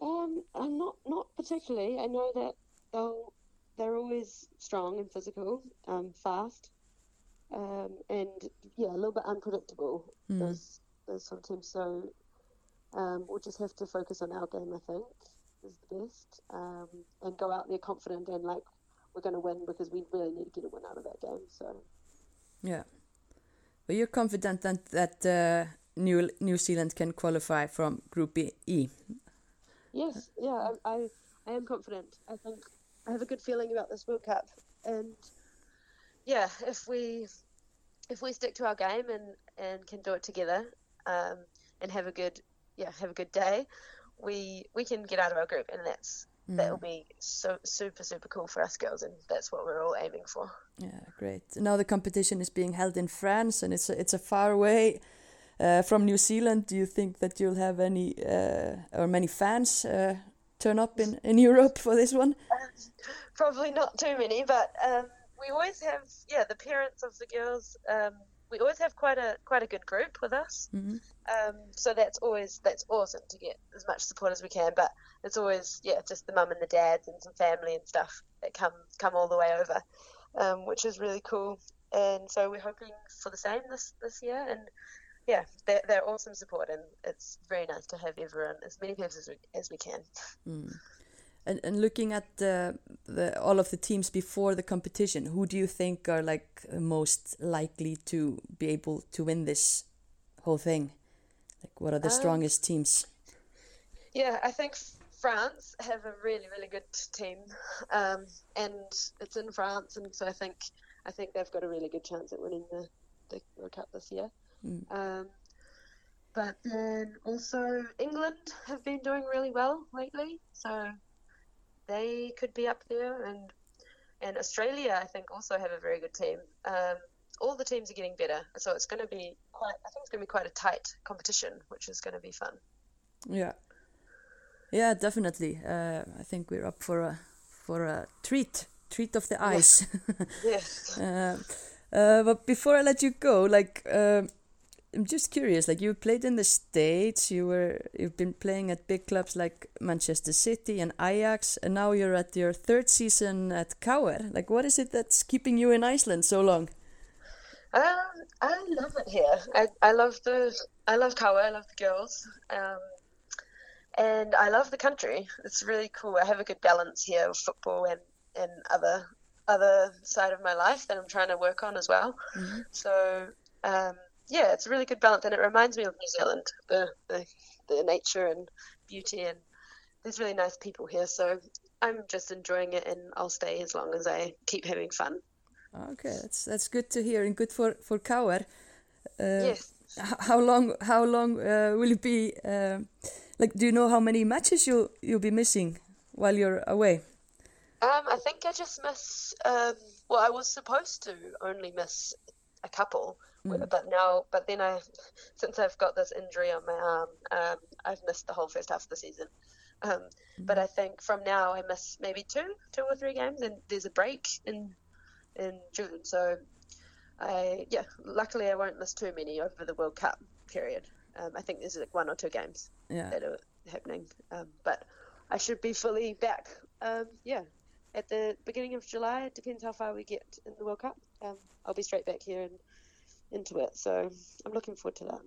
Um, I'm not not particularly. I know that they'll they're always strong and physical, um, fast, um, and yeah, a little bit unpredictable. Those those sort of teams. So um, we'll just have to focus on our game. I think is the best, um, and go out there confident and like we're going to win because we really need to get a win out of that game. So Yeah, but you're confident that that uh, New New Zealand can qualify from Group E. E. Yes, yeah, I, I, I am confident. I think I have a good feeling about this World Cup, and yeah, if we if we stick to our game and and can do it together, um, and have a good yeah have a good day, we we can get out of our group, and that's that will be so super super cool for us girls, and that's what we're all aiming for. Yeah, great. Now the competition is being held in France, and it's a, it's a far away uh, from New Zealand. Do you think that you'll have any uh, or many fans uh, turn up in in Europe for this one? Probably not too many, but um, we always have yeah the parents of the girls. Um, we always have quite a quite a good group with us. Mhm. Um, so that's always that's awesome to get as much support as we can. But it's always yeah just the mum and the dads and some family and stuff that come come all the way over, um, which is really cool. And so we're hoping for the same this this year. And yeah, they're, they're awesome support, and it's very nice to have everyone as many people as we, as we can. And, and looking at uh, the, all of the teams before the competition, who do you think are like most likely to be able to win this whole thing? Like, what are the Um, strongest teams? Yeah, I think France have a really, really good team, um, and it's in France, and so I think I think they've got a really good chance at winning the, the World Cup this year. Mm. Um, but then also England have been doing really well lately, so they could be up there, and and Australia I think also have a very good team. Um, all the teams are getting better, so it's going to be quite. I think it's going to be quite a tight competition, which is going to be fun. Yeah, yeah, definitely. Uh, I think we're up for a for a treat, treat of the eyes. Yes. uh, uh, but before I let you go, like um I'm just curious. Like you played in the states, you were you've been playing at big clubs like Manchester City and Ajax, and now you're at your third season at KR. Like, what is it that's keeping you in Iceland so long? Um, I love it here. I, I love the I love Kawa. I love the girls, um, and I love the country. It's really cool. I have a good balance here of football and and other other side of my life that I'm trying to work on as well. So um, yeah, it's a really good balance, and it reminds me of New Zealand, the the, the nature and beauty, and there's really nice people here. So I'm just enjoying it, and I'll stay as long as I keep having fun. Okay, that's that's good to hear and good for for KR. Uh, yes. how long how long uh, will it be um like do you know how many matches you'll you'll be missing while you're away Um, I think I just miss. Um, well, I was supposed to only miss a couple, w- but now, but then I, since I've got this injury on my arm, um, I've missed the whole first half of the season. Um, But I think from now I miss maybe two, two or three games, and there's a break in in June. So, I yeah, luckily I won't miss too many over the World Cup period. Um, I think there's like one or two games yeah that are happening. Um, but I should be fully back. Um, yeah, at the beginning of July. It depends how far we get in the World Cup. Um, I'll be straight back here and into it. So I'm looking forward to that.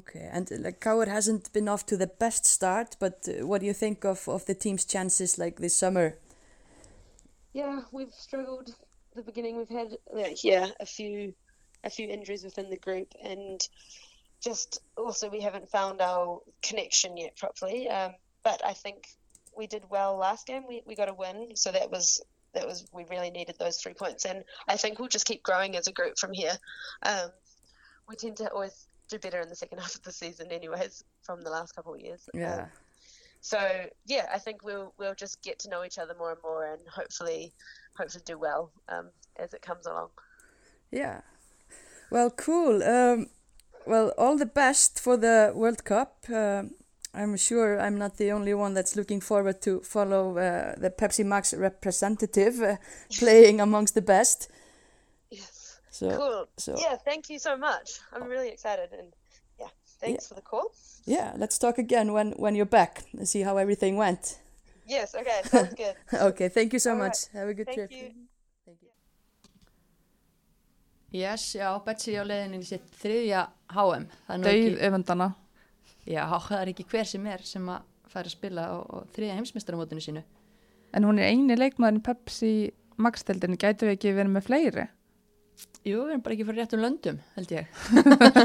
okay and uh, like KR hasn't been off to the best start but uh, what do you think of of the team's chances like this summer Yeah, we've struggled. The beginning we've had like, yeah a few a few injuries within the group and just also we haven't found our connection yet properly. Um, but I think we did well last game. We we got a win, so that was that was we really needed those three points, and I think we'll just keep growing as a group from here. Um, we tend to always do better in the second half of the season, anyways, from the last couple of years. yeah Um, so yeah, I think we'll we'll just get to know each other more and more, and hopefully, hopefully do well um, as it comes along. yeah well cool um well all the best for the world cup um I'm sure I'm not the only one that's looking forward to follow uh, the Pepsi Max representative uh, playing amongst the best. So, cool. so Yeah, thank you so much. I'm really excited, and yeah, thanks for the call. yeah, let's talk again when when you're back and see how everything went. Yes, okay, sounds good. okay, thank you so All much. right. Have a good Thank trip. you. Yes, já, Betsy á leiðinni í sitt þriðja HM. Það er nú Dauð öfundana. já, það er ekki hver sem er sem að fara að spila á, á þriðja heimsmeistaramótinu sínu. En hún er eini leikmaðurinn Pepsi Max-deldinni, gætu við ekki verið með fleiri? Jú, við erum bara ekki fyrir réttum löndum, held ég.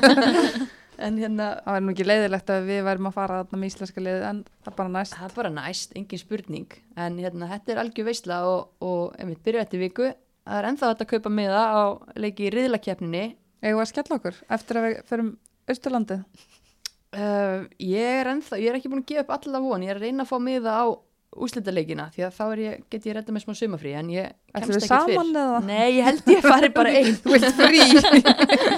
en hérna, Það væri nú ekki leiðilegt að við værim að fara þarna með íslenska liðið en það er bara næst. það er bara næst, engin spurning. En hérna, þetta er algjör veisla og, og einmitt byrju eftir viku. Það er ennþá hægt að kaupa miða á leiki í riðlakeppninni. Eigum við að skella okkur eftir að við förum Austurlandið? Uh, ég er ennþá, ég er ekki búin að gefa upp alla von, ég er að reyna að fá miða á úslitaleikina því að þá ég, get ég redda með smá sumafrí en ég kemst ekkert fyrr. saman eða? Nei, ég held ég fari bara einn Þú vilt frí?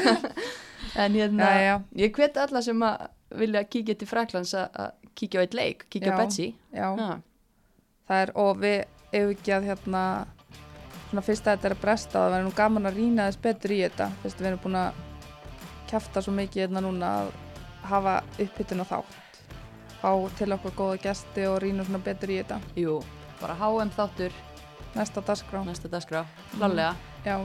en hérna, Já, já. ég hveti alla sem að vilja kíkja til Fraklands að kíkja á eitt leik, kíkja á Já. Betsy Já, það er, og við eigum ekki að hérna, svona fyrst að þetta er að bresta, það verður nú gaman að rýna þess betur í þetta, fyrst við erum búin að kjafta svo mikið hérna núna að hafa upphittun á þátt, fá til okkur góða gesti og rýna svona betur í þetta. Jú, bara HM þáttur. Næsta dagskrá. næsta dagskrá, klálega. Já,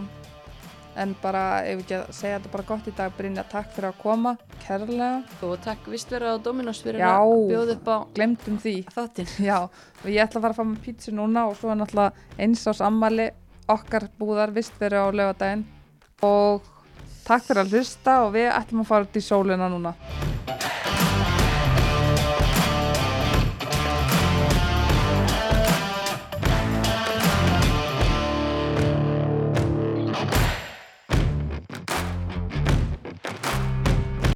en bara, ef ekki að segja þetta bara gott í dag Brynja, takk fyrir að koma, kærlega. Og takk vist vera á Dominos fyrir Já. að bjóða upp á glemdum því. þáttinn. Já, og ég ætla að fara að fá með pítsu núna og svo er náttúrulega eins ás ammali okkar búðar vist verið á lögadaginn og takk fyrir að hlusta og við ætlum að fara út í sólina núna